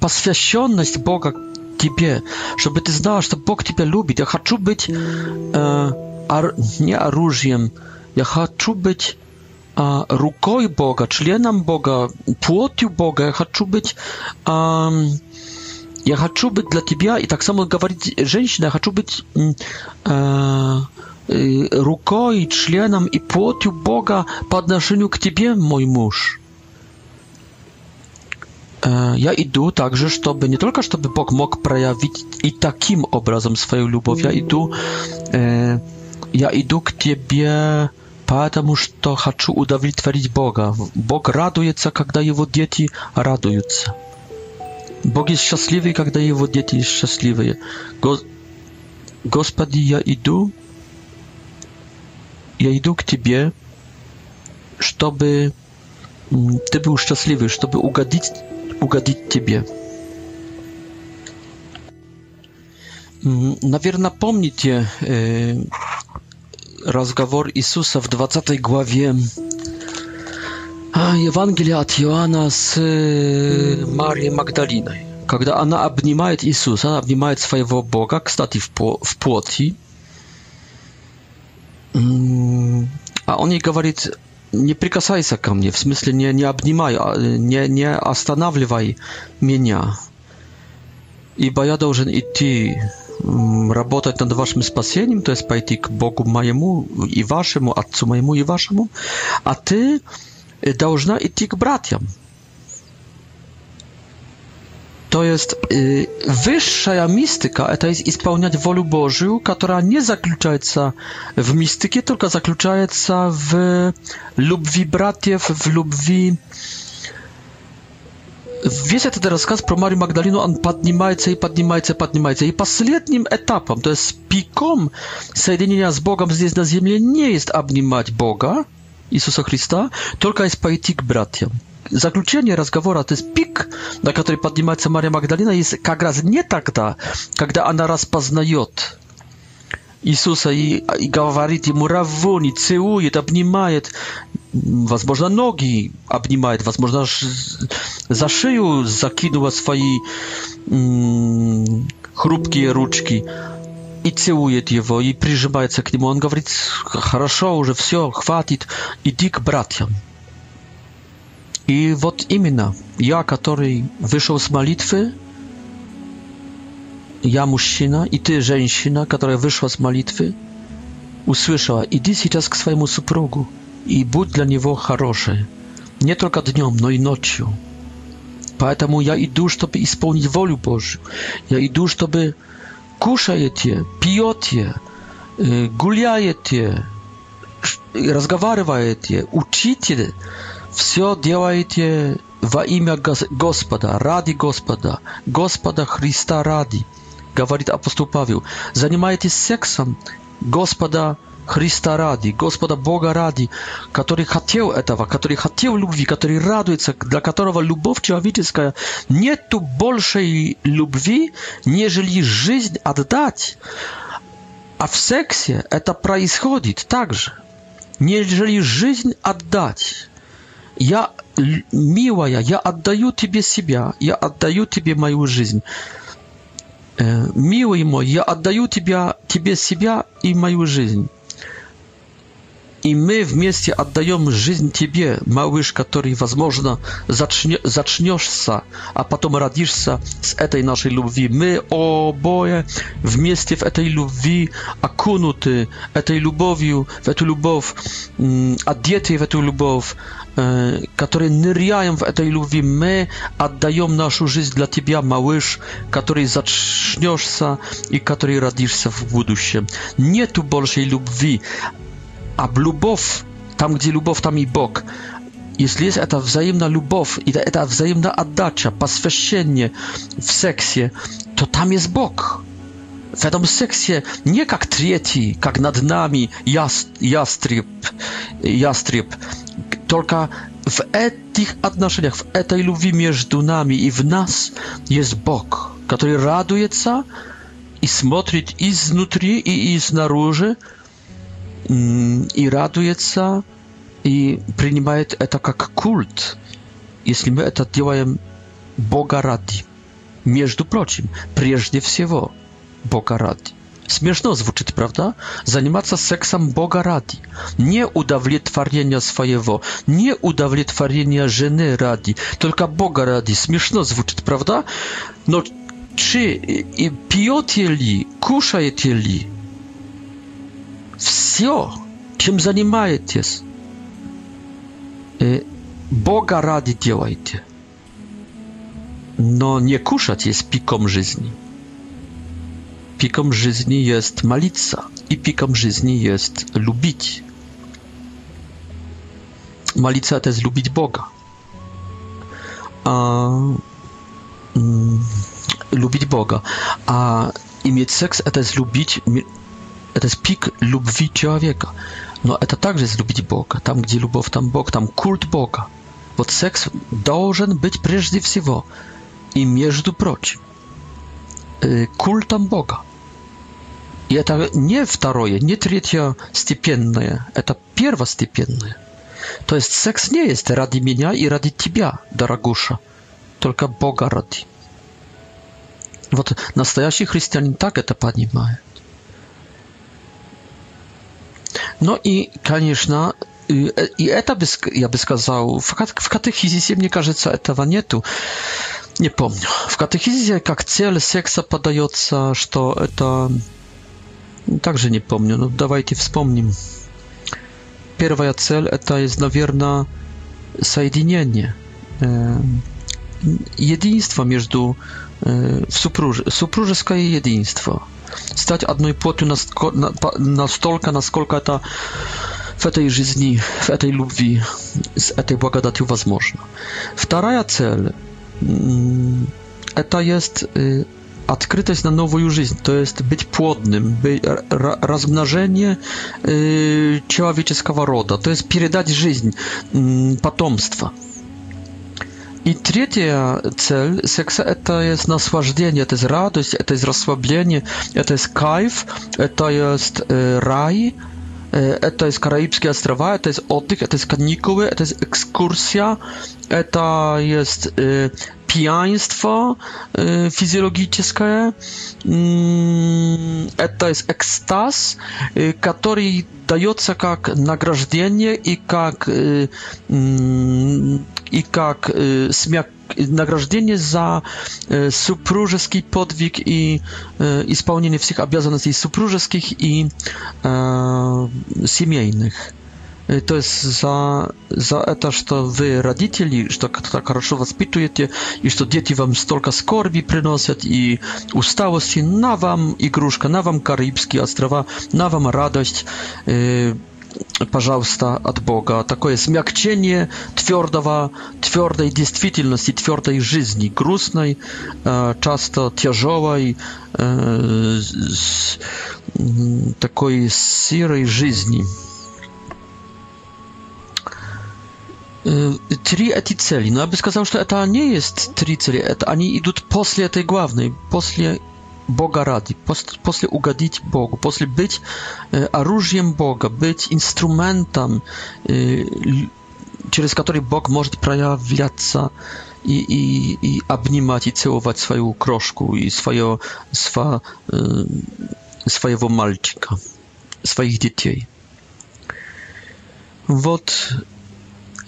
посвященность Бога тебе, чтобы ты знал, что Бог тебя любит. Я хочу быть э, ор, не оружием, я хочу быть э, рукой Бога, членом Бога, плотью Бога. Я хочу быть э, я хочу быть для тебя, и так само говорит женщина, я хочу быть э, э, рукой, членом и плотью Бога по отношению к тебе, мой муж. E, ja idę także, żeby nie tylko, żeby Bóg mógł przejawić i takim obrazem swoją miłość. Ja idę, e, ja idę k Tobie, dlatego, że to chcę udowodnić Boga. Bog raduje się, kiedy jego dzieci radują się. jest szczęśliwy, kiedy jego dzieci są szczęśliwe. Gospodzie, ja idę, ja idę k Tobie, żeby mm, Ty był szczęśliwy, żeby ugodzić ugodzić Ciebie. Наверное, помните э, разговор Иисуса в 20 главе Евангелия от Иоанна с э, Марией Магдалиной, когда она обнимает Иисуса, она обнимает своего Бога, кстати, в, в плоти, а он ей говорит, nie не прикасайся ко мне, в смысле не, nie обнимай, не, не останавливай меня, ибо я должен идти работать над вашим спасением, то есть пойти к Богу моему и вашему, Отцу моему и вашему, а ты должна идти к братьям. To jest y, wyższa mistyka, to jest spełniać wolę Bożą, która nie zaklucza się w mistyki, tylko zaklucza się w lubwi bratiew, w lubwi... Wiesz, ten teraz pro Marię Magdalinu, on podnimajce i podnimajce, podnimajce. I ostatnim etapem, to jest pikom zjednoczenia z Bogiem zjeść na ziemię, nie jest abnimać Boga, Jezusa Chrystusa, tylko jest pójść k заключение разговора, то есть пик, на который поднимается Мария Магдалина, есть как раз не тогда, когда она распознает Иисуса и, и говорит ему «Равони», целует, обнимает, возможно, ноги обнимает, возможно, за шею закинула свои хрупкие ручки и целует его, и прижимается к нему. Он говорит «Хорошо, уже все, хватит, иди к братьям». И вот именно я, который вышел с молитвы, я мужчина, и ты женщина, которая вышла с молитвы, услышала, иди сейчас к своему супругу и будь для него хорошей, не только днем, но и ночью. Поэтому я иду, чтобы исполнить волю Божью. Я иду, чтобы кушаете, пьете, гуляете, разговариваете, учите Все делаете во имя Господа, ради Господа, Господа Христа ради, говорит апостол Павел. Занимаетесь сексом Господа Христа ради, Господа Бога ради, который хотел этого, который хотел любви, который радуется, для которого любовь человеческая нету большей любви, нежели жизнь отдать. А в сексе это происходит также, нежели жизнь отдать я, милая, я отдаю тебе себя, я отдаю тебе мою жизнь. Э, милый мой, я отдаю тебя, тебе себя и мою жизнь. И мы вместе отдаем жизнь тебе, малыш, который, возможно, зачне, зачнешься, а потом родишься с этой нашей любви. Мы обои вместе в этой любви окунуты, этой любовью, в эту любовь, одеты в эту любовь, E, którzy nyrjają w tej lubi my oddajemy naszą żyć dla ciebie małysz który zaczniesz się i który radzisz się w przyszłości nie tu bolszej lubi a lubow tam gdzie lubow tam i bóg jeśli jest ta wzajemna lubow i ta wzajemna oddacia poświęcenie w seksie to tam jest bóg w tym seksie nie jak trzeci jak nad nami jastrzyb jastrzyb Только в этих отношениях, в этой любви между нами и в нас есть Бог, который радуется и смотрит изнутри и изнаружи, и радуется, и принимает это как культ, если мы это делаем Бога ради. Между прочим, прежде всего Бога ради. Смешно звучит, правда? Заниматься сексом Бога ради. Не удовлетворение своего, не удовлетворение жены ради, только Бога ради. Смешно звучит, правда? Но czy pijecie li, kuszajecie li? Все, чем занимаетесь, Бога ради делайте. Но не кушать есть пиком жизни. Pikom żyzni jest malica i pikom żyzni jest lubić. Malica to jest lubić Boga. A, mm, lubić Boga. A i mieć seks to jest lubić, to jest pik lubwi człowieka. No to także jest lubić Boga. Tam gdzie lubow, tam Bóg, tam kult Boga. Bo seks должен być przede wszystkim i między prócz y, kultem Boga. И это не второе, не третье степенное, это первостепенное. То есть секс не есть ради меня и ради тебя, дорогуша, только Бога ради. Вот настоящий христианин так это понимает. Ну и, конечно, и это, бы, я бы сказал, в катехизисе, мне кажется, этого нету. Не помню. В катехизисе как цель секса подается, что это также не помню, но давайте вспомним. Первая цель это есть, наверное, соединение, единство между супруж... супружеское единство. Стать одной плотью настолько, насколько это w tej żyzni, w tej lubi, z tej błagodatiu возможно. Вторая цель это jest Odkrytość na nową życie to jest być płodnym, by, ra, размножение э, человеческого рода, то есть передать жизнь, э, потомство. И третья цель секса – это есть наслаждение, это есть радость, это есть расслабление, это есть кайф, это есть э, рай, это из Караибские острова, это из отдых, это из каникулы, это из экскурсия, это есть pijaństwo y, fizjologiczne, mm, to jest ekstaz, y, który daje się jak nagrażdienie i jak i jak y, mm, y nagrażdienie za y, supróżeski podwig y, i spełnienie wszystkich obowiązków supróżeskich i y, то есть за, за это, что вы родители, что так хорошо воспитываете, и что дети вам столько скорби приносят и усталости, на вам игрушка, на вам Карибские острова, на вам радость, э, пожалуйста, от Бога. Такое смягчение твердого, твердой действительности, твердой жизни, грустной, э, часто тяжелой, э, с, такой сырой жизни. три эти цели. Но я бы сказал, что это не есть три цели, это они идут после этой главной, после Бога ради, после угодить Богу, после быть оружием Бога, быть инструментом, через который Бог может проявляться и, и, и обнимать и целовать свою крошку и свое, сва, своего мальчика, своих детей. Вот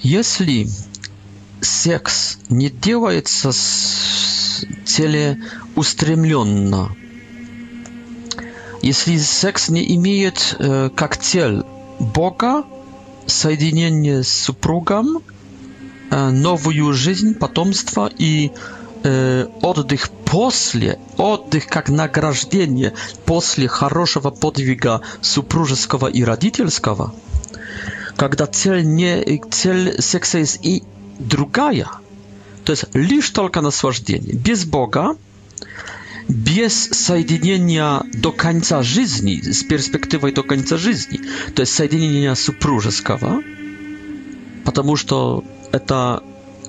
Если секс не делается целеустремленно, если секс не имеет э, как цель Бога, соединение с супругом, э, новую жизнь, потомство и э, отдых после, отдых как награждение после хорошего подвига супружеского и родительского – когда цель, не, цель секса есть и другая. То есть лишь только наслаждение. Без Бога, без соединения до конца жизни, с перспективой до конца жизни, то есть соединения супружеского, потому что это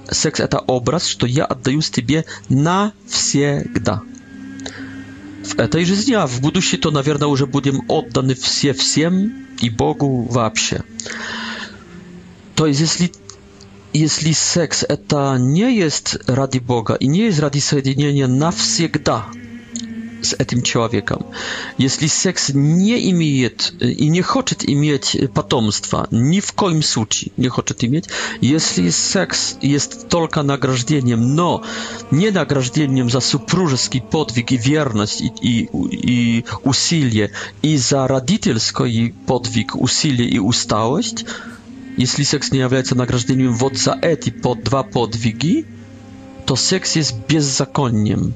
секс это образ, что я отдаюсь тебе навсегда этой жизни, а в будущей, то, наверное, уже будем отданы все всем и Богу вообще. То есть, если, если секс это не есть ради Бога и не есть ради соединения навсегда – с этим человеком. Если секс не имеет и не хочет иметь потомства, ни в коем случае не хочет иметь, если секс есть только награждением, но не награждением за супружеский подвиг и верность и, и, и усилие, и за родительский подвиг, усилие и усталость, если секс не является награждением вот за эти под два подвиги, то секс jest bezzakoniem.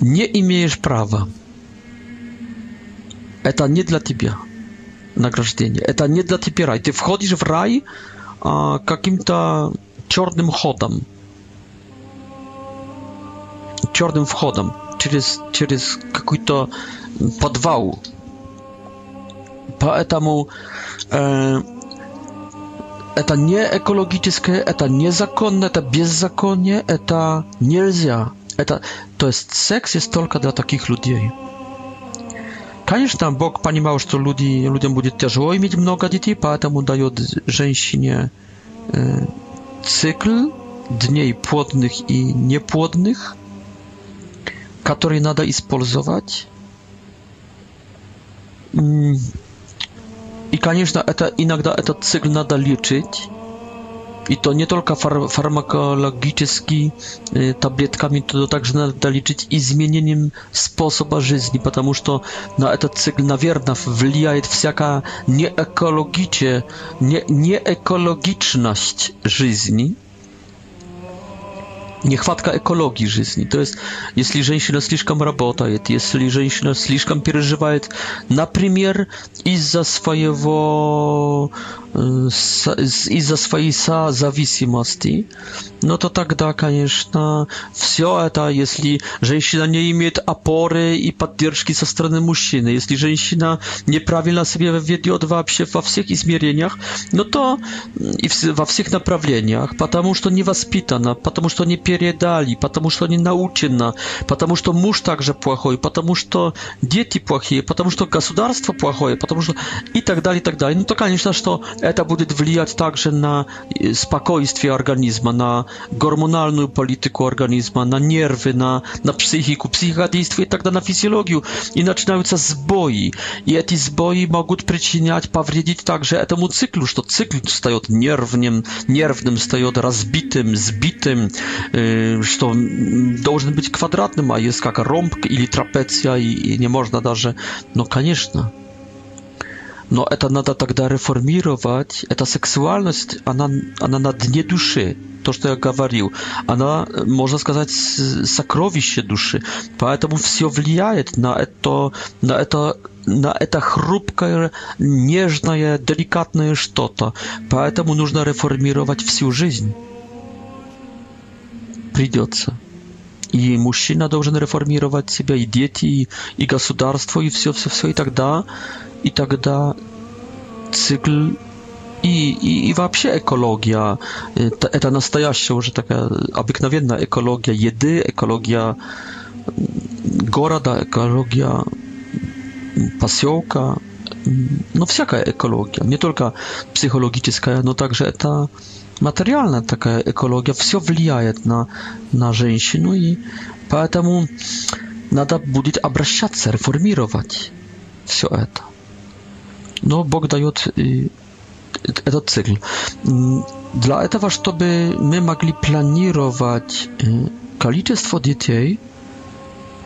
не имеешь права. Это не для тебя награждение. Это не для тебя рай. Ты входишь в рай а, каким-то черным ходом. Черным входом. Через, через какой-то подвал. Поэтому э, это не экологическое, это незаконно, это беззаконие, это нельзя. Это, то есть секс есть только для таких людей. Конечно, Бог понимал, что люди, людям будет тяжело иметь много детей, поэтому дает женщине э, цикл дней плодных и неплодных, которые надо использовать. И, конечно, это, иногда этот цикл надо лечить i to nie tylko far farmakologicznie e, y, tabletkami, to także należy liczyć i zmienieniem sposobu życia, ponieważ to na ten cykl nawierna wpływa wsiaka nieekologicie nie nieekologiczność życia. Niechwatka ekologii żyzni. To jest, jeśli żeńszyna sliżkam robota, jeśli żeńszyna sliżkam pierżywa, na premier i za swojego из-за своей зависимости. Но то тогда, конечно, все это, если женщина не имеет опоры и поддержки со стороны мужчины, если женщина неправильно себя ведет вообще во всех измерениях, но то и во всех направлениях, потому что не воспитана, потому что не передали, потому что не научена, потому что муж также плохой, потому что дети плохие, потому что государство плохое, потому что и так далее, и так далее. Ну то, конечно, что это будет влиять также на спокойствие организма, на гормональную политику организма, на нервы, на, на психику. Психика действует тогда на физиологию, и начинаются сбои. И эти сбои могут причинять, повредить также этому циклу, что цикл встает нервным, нервным встает разбитым, сбитым, э, что должен быть квадратным, а есть как ромб или трапеция, и, и не можно даже... Но, конечно, Но это надо тогда реформировать. Эта сексуальность, она, она на дне души. То, что я говорил, она, можно сказать, сокровище души. Поэтому все влияет на это, на это на это хрупкое, нежное, деликатное что-то. Поэтому нужно реформировать всю жизнь. Придется. и мужчина должен реформировать себя, и дети, и, и государство, и все, все, все, и тогда, и тогда цикл и, и, и вообще экология, это, это настоящая уже такая обыкновенная экология еды, экология города, экология поселка, no всякая экология, не только психологическая, но также это материальная такая экология, все влияет на, на женщину, и поэтому надо будет обращаться, реформировать все это. Но Бог дает э, этот цикл. Для этого, чтобы мы могли планировать э, количество детей,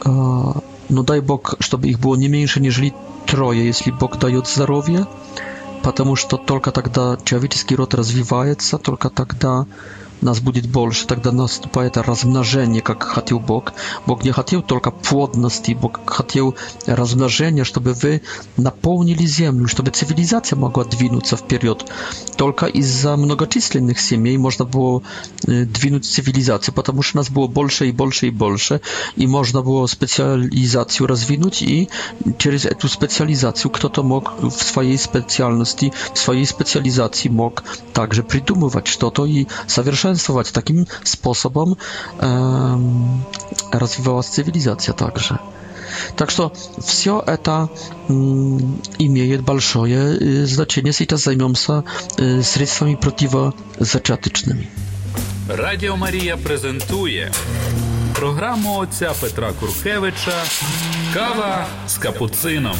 э, но ну, дай Бог, чтобы их было не меньше, нежели трое, если Бог дает здоровье, потому что только тогда человеческий род развивается, только тогда нас будет больше, тогда наступает размножение, как хотел Бог. Бог не хотел только плодности, Бог хотел размножения, чтобы вы наполнили землю, чтобы цивилизация могла двинуться вперед. Только из-за многочисленных семей можно было двинуть цивилизацию, потому что нас было больше и больше и больше, и можно было специализацию развинуть, и через эту специализацию кто-то мог в своей специальности, в своей специализации мог также придумывать что-то и совершать częstować takim sposobom эм, развивалась цивилизация также. Так что все это имеет большое значение. Сейчас займемся средствами противозачаточными. Радіо Марія презентує програму отця Петра Куркевича Кава з капуцином.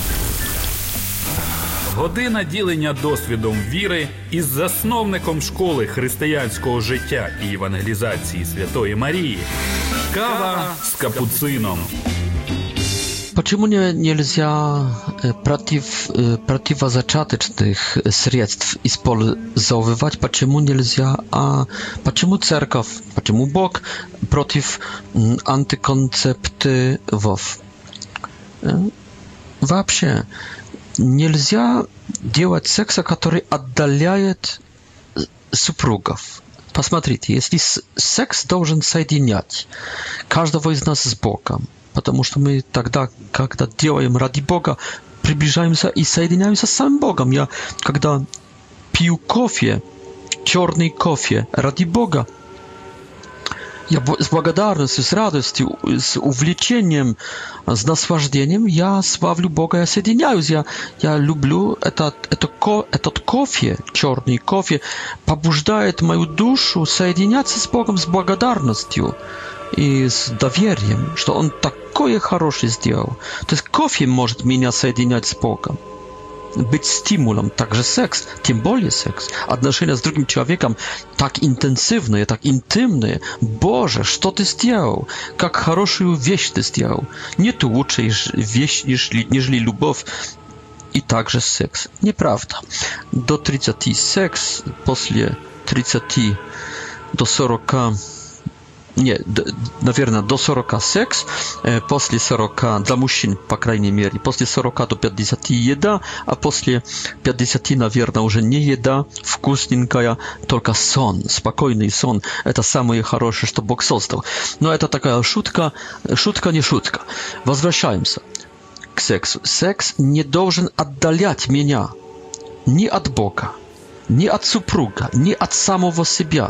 Година ділення досвідом віри із засновником школи християнського життя і евангелізації Святої Марії. Кава з капуцином. Почему не, нельзя э, против, э, противозачаточных средств использовать? Почему нельзя? А почему церковь? Почему Бог против антиконцептивов? Э, вообще, нельзя делать секса, который отдаляет супругов. Посмотрите, если секс должен соединять каждого из нас с Богом, потому что мы тогда, когда делаем ради Бога, приближаемся и соединяемся с самим Богом. Я, когда пью кофе, черный кофе ради Бога, я с благодарностью, с радостью, с увлечением, с наслаждением я славлю Бога, я соединяюсь, я, я люблю этот, этот, ко, этот кофе, черный кофе, побуждает мою душу соединяться с Богом с благодарностью и с доверием, что Он такое хорошее сделал. То есть кофе может меня соединять с Богом. być stymulem, także seks, tym bardziej seks, odnoszenia z drugim człowiekiem tak intensywne, tak intymny, Boże, co ty zrobił? Jak dobrą wieś ty zrobił? Nie tu lepsza wieś niż, niż lubow i także seks. Nieprawda. Do 30 seks, po 30 do 40 nie, naверно, do 40 seks, e, после 40, dla мужчин, po krajnej mierze, после 40 do 50 jeda, a после 50, naверно, już nie jeda, wkusninkaja, tylko son, spokojny son, to samo je хорошее, co Bóg został. No, to taka szutka, szutka, nie szutka. Wracajmy się k seksu. Seks nie должен oddalać mnie, ni od Boga, ni od supruga, ni od samego siebie.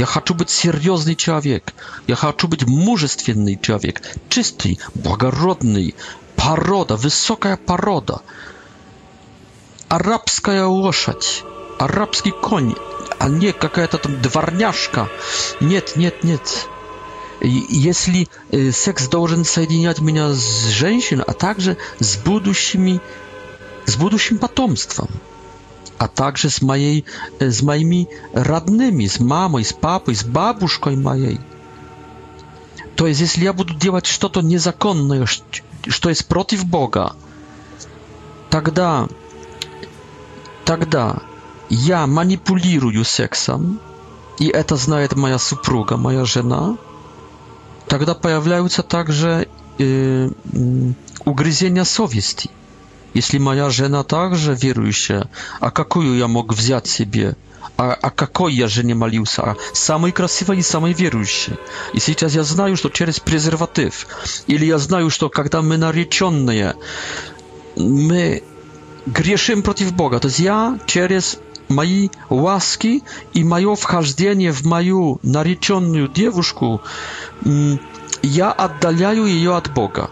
Я хочу быть серьезный человек. Я хочу быть мужественный человек, чистый, благородный, порода, высокая порода. Арабская лошадь, арабский конь, а не какая-то там дворняжка. Нет, нет, нет. Если секс должен соединять меня с женщиной, а также с будущими, с будущим потомством a także z mojej, e, z moimi radnymi, z mamą, z papą, z babuszką mojej. To jest, jeśli ja będę działać coś to niezakonne, że, co jest przeciw Boga, тогда, тогда я манипулирую сексом, и это знает моя супруга, моя жена, тогда появляются также э, угрызения совести. Если моя жена также верующая, а какую я мог взять себе? А, а какой я жене молился? А самый красивый и самый верующий. И сейчас я знаю, что через презерватив, или я знаю, что когда мы нареченные, мы грешим против Бога. То есть я через мои ласки и мое вхождение в мою нареченную девушку, я отдаляю ее от Бога.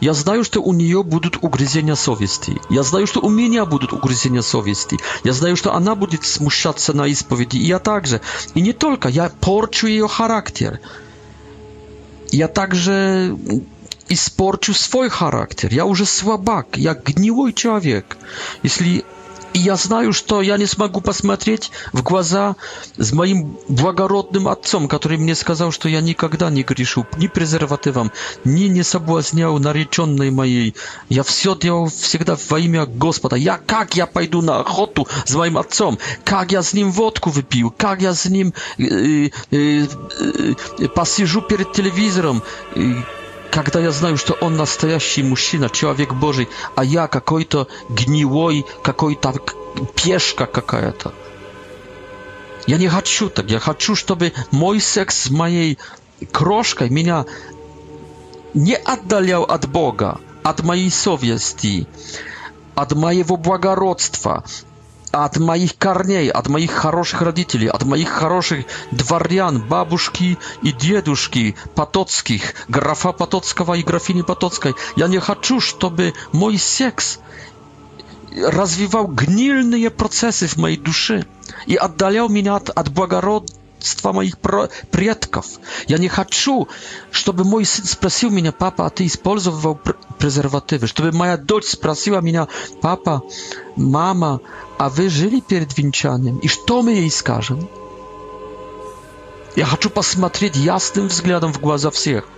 Я знаю, что у нее будут угрызения совести. Я знаю, что у меня будут угрызения совести. Я знаю, что она будет смущаться на исповеди, и я также. И не только, я порчу ее характер. Я также испорчу свой характер. Я уже слабак, я гнилой человек. Если И я знаю, что я не смогу посмотреть в глаза с моим благородным отцом, который мне сказал, что я никогда не грешу ни презервативом, ни не соблазнял нареченной моей. Я все делал всегда во имя Господа. Я как я пойду на охоту с моим отцом? Как я с ним водку выпью? Как я с ним э, э, э, посижу перед телевизором? Э, Когда я знаю, что он настоящий мужчина, человек Божий, а я какой-то гнилой, какой-то пешка какая-то. Я не хочу так. Я хочу, чтобы мой секс с моей крошкой меня не отдалял от Бога, от моей совести, от моего благородства, от моих корней, от моих хороших родителей, от моих хороших дворян, бабушки и дедушки Потоцких, графа Потоцкого и графини Потоцкой. Я не хочу, чтобы мой секс развивал гнильные процессы в моей душе и отдалял меня от, от благород, детства моих про- предков. Я не хочу, чтобы мой сын спросил меня, папа, а ты использовал пр- презервативы? Чтобы моя дочь спросила меня, папа, мама, а вы жили перед венчанием? И что мы ей скажем? Я хочу посмотреть ясным взглядом в глаза всех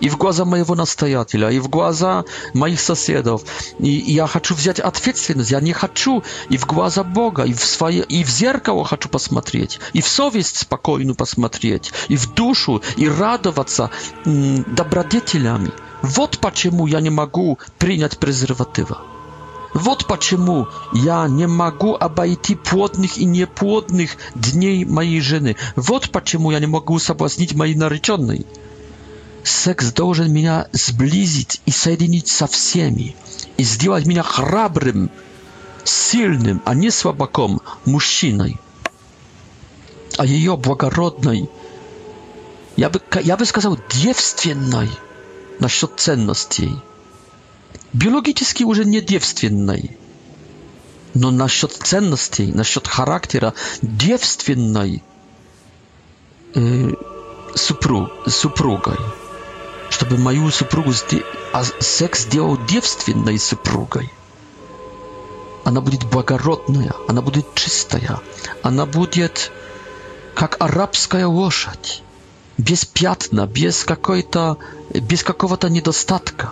и в глаза моего настоятеля, и в глаза моих соседов. И, и я хочу взять ответственность, я не хочу и в глаза Бога, и в, свое, и в зеркало хочу посмотреть, и в совесть спокойно посмотреть, и в душу, и радоваться м, добродетелями. Вот почему я не могу принять презерватива. Вот почему я не могу обойти плотных и неплодных дней моей жены. Вот почему я не могу соблазнить моей нареченной. Секс должен меня сблизить и соединить со всеми, и сделать меня храбрым, сильным, а не слабаком, мужчиной. А ее благородной, я бы, я бы сказал, девственной насчет ценностей. Биологически уже не девственной, но насчет ценностей, насчет характера девственной э, супруг, супругой чтобы мою супругу, а секс сделал девственной супругой. Она будет благородная, она будет чистая, она будет как арабская лошадь, без пятна, без какой-то, без какого-то недостатка.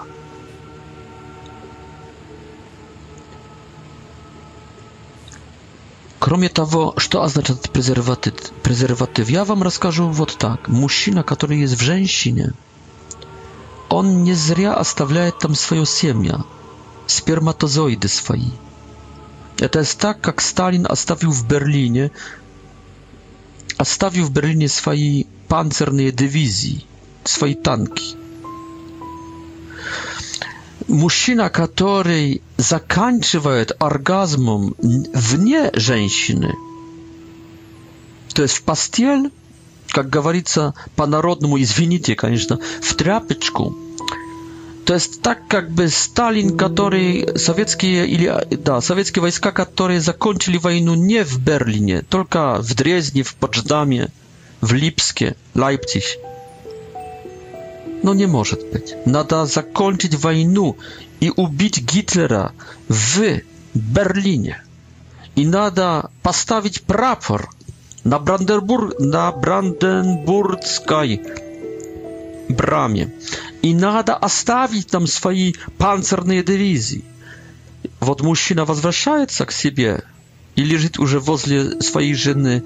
Кроме того, что означает презерватив? Презерватив. Я вам расскажу вот так. Мужчина, который есть в женщине – Он не зря оставляет там свое семя, сперматозоиды свои. Это так, как Сталин оставил в Берлине, оставил в Берлине свои панцирные дивизии, свои танки. Мужчина, который заканчивает оргазмом вне женщины, то есть в постель, как говорится по-народному, извините, конечно, в тряпочку. То есть так как бы Сталин, который советские или да, советские войска, которые закончили войну не в Берлине, только в Дрезне, в Потсдаме, в Липске, Лайпциг. No nie może być. Nada zakończyć wojnę i ubić Hitlera w Berlinie. I nada postawić prapor na Brandenburg, na Brandenburgskiej bramie. I nada оставить tam swojej pancerne dywizji. Wod mężczyzna возвращает к siebie i leżyć już wozle swojej żony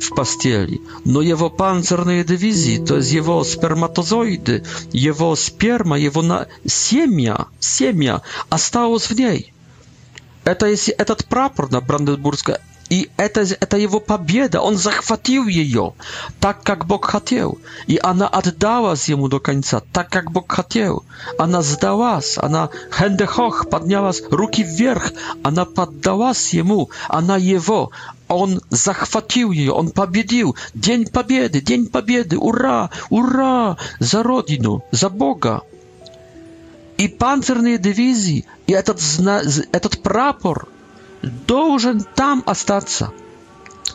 w pastieli. No jego pancerne dywizji, to jest jego spermatozoidy, jego sperma, jego na... siemia, siemia, a stało w niej. Это если этот прапор на Бранденбургской И это, это его победа. Он захватил ее так, как Бог хотел. И она отдалась ему до конца, так, как Бог хотел. Она сдалась, она хендехох, поднялась руки вверх. Она поддалась ему, она его. Он захватил ее, он победил. День победы, день победы, ура, ура, за родину, за Бога. И панцирные дивизии, и этот, этот прапор – должен там остаться.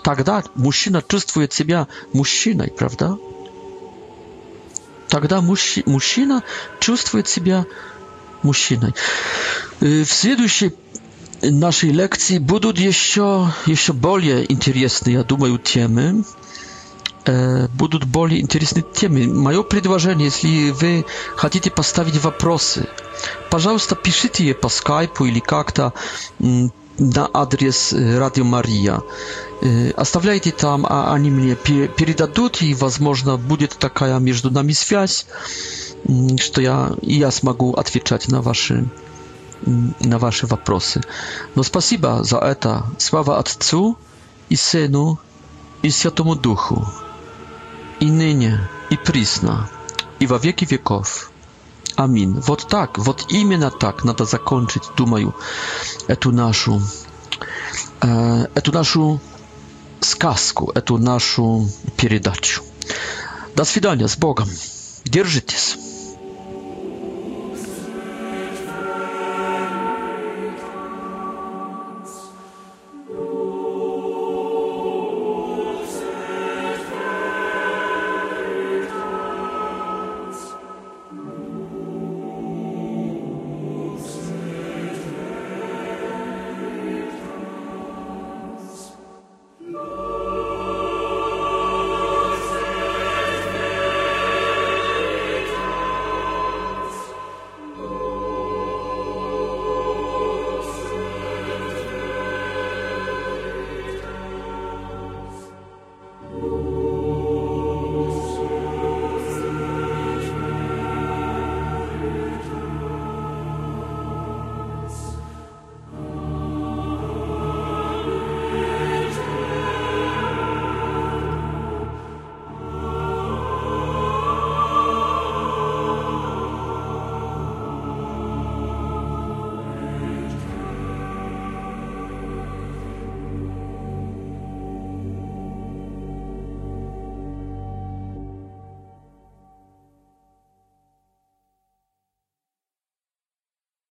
Тогда мужчина чувствует себя мужчиной, правда? Тогда мужчи, мужчина чувствует себя мужчиной. В следующей нашей лекции будут еще, еще более интересные, я думаю, темы. Будут более интересные темы. Мое предложение, если вы хотите поставить вопросы, пожалуйста, пишите je po Skype'u или как-то на адрес Радио Мария. Оставляйте там, а они мне передадут, и, возможно, будет такая между нами связь, что я, я смогу отвечать на ваши, на ваши вопросы. Но спасибо за это. Слава Отцу и Сыну и Святому Духу, и ныне, и присно, и во веки веков. Аминь. Вот так, вот именно так надо закончить, думаю, эту нашу, э, эту нашу сказку, эту нашу передачу. До свидания, с Богом. Держитесь.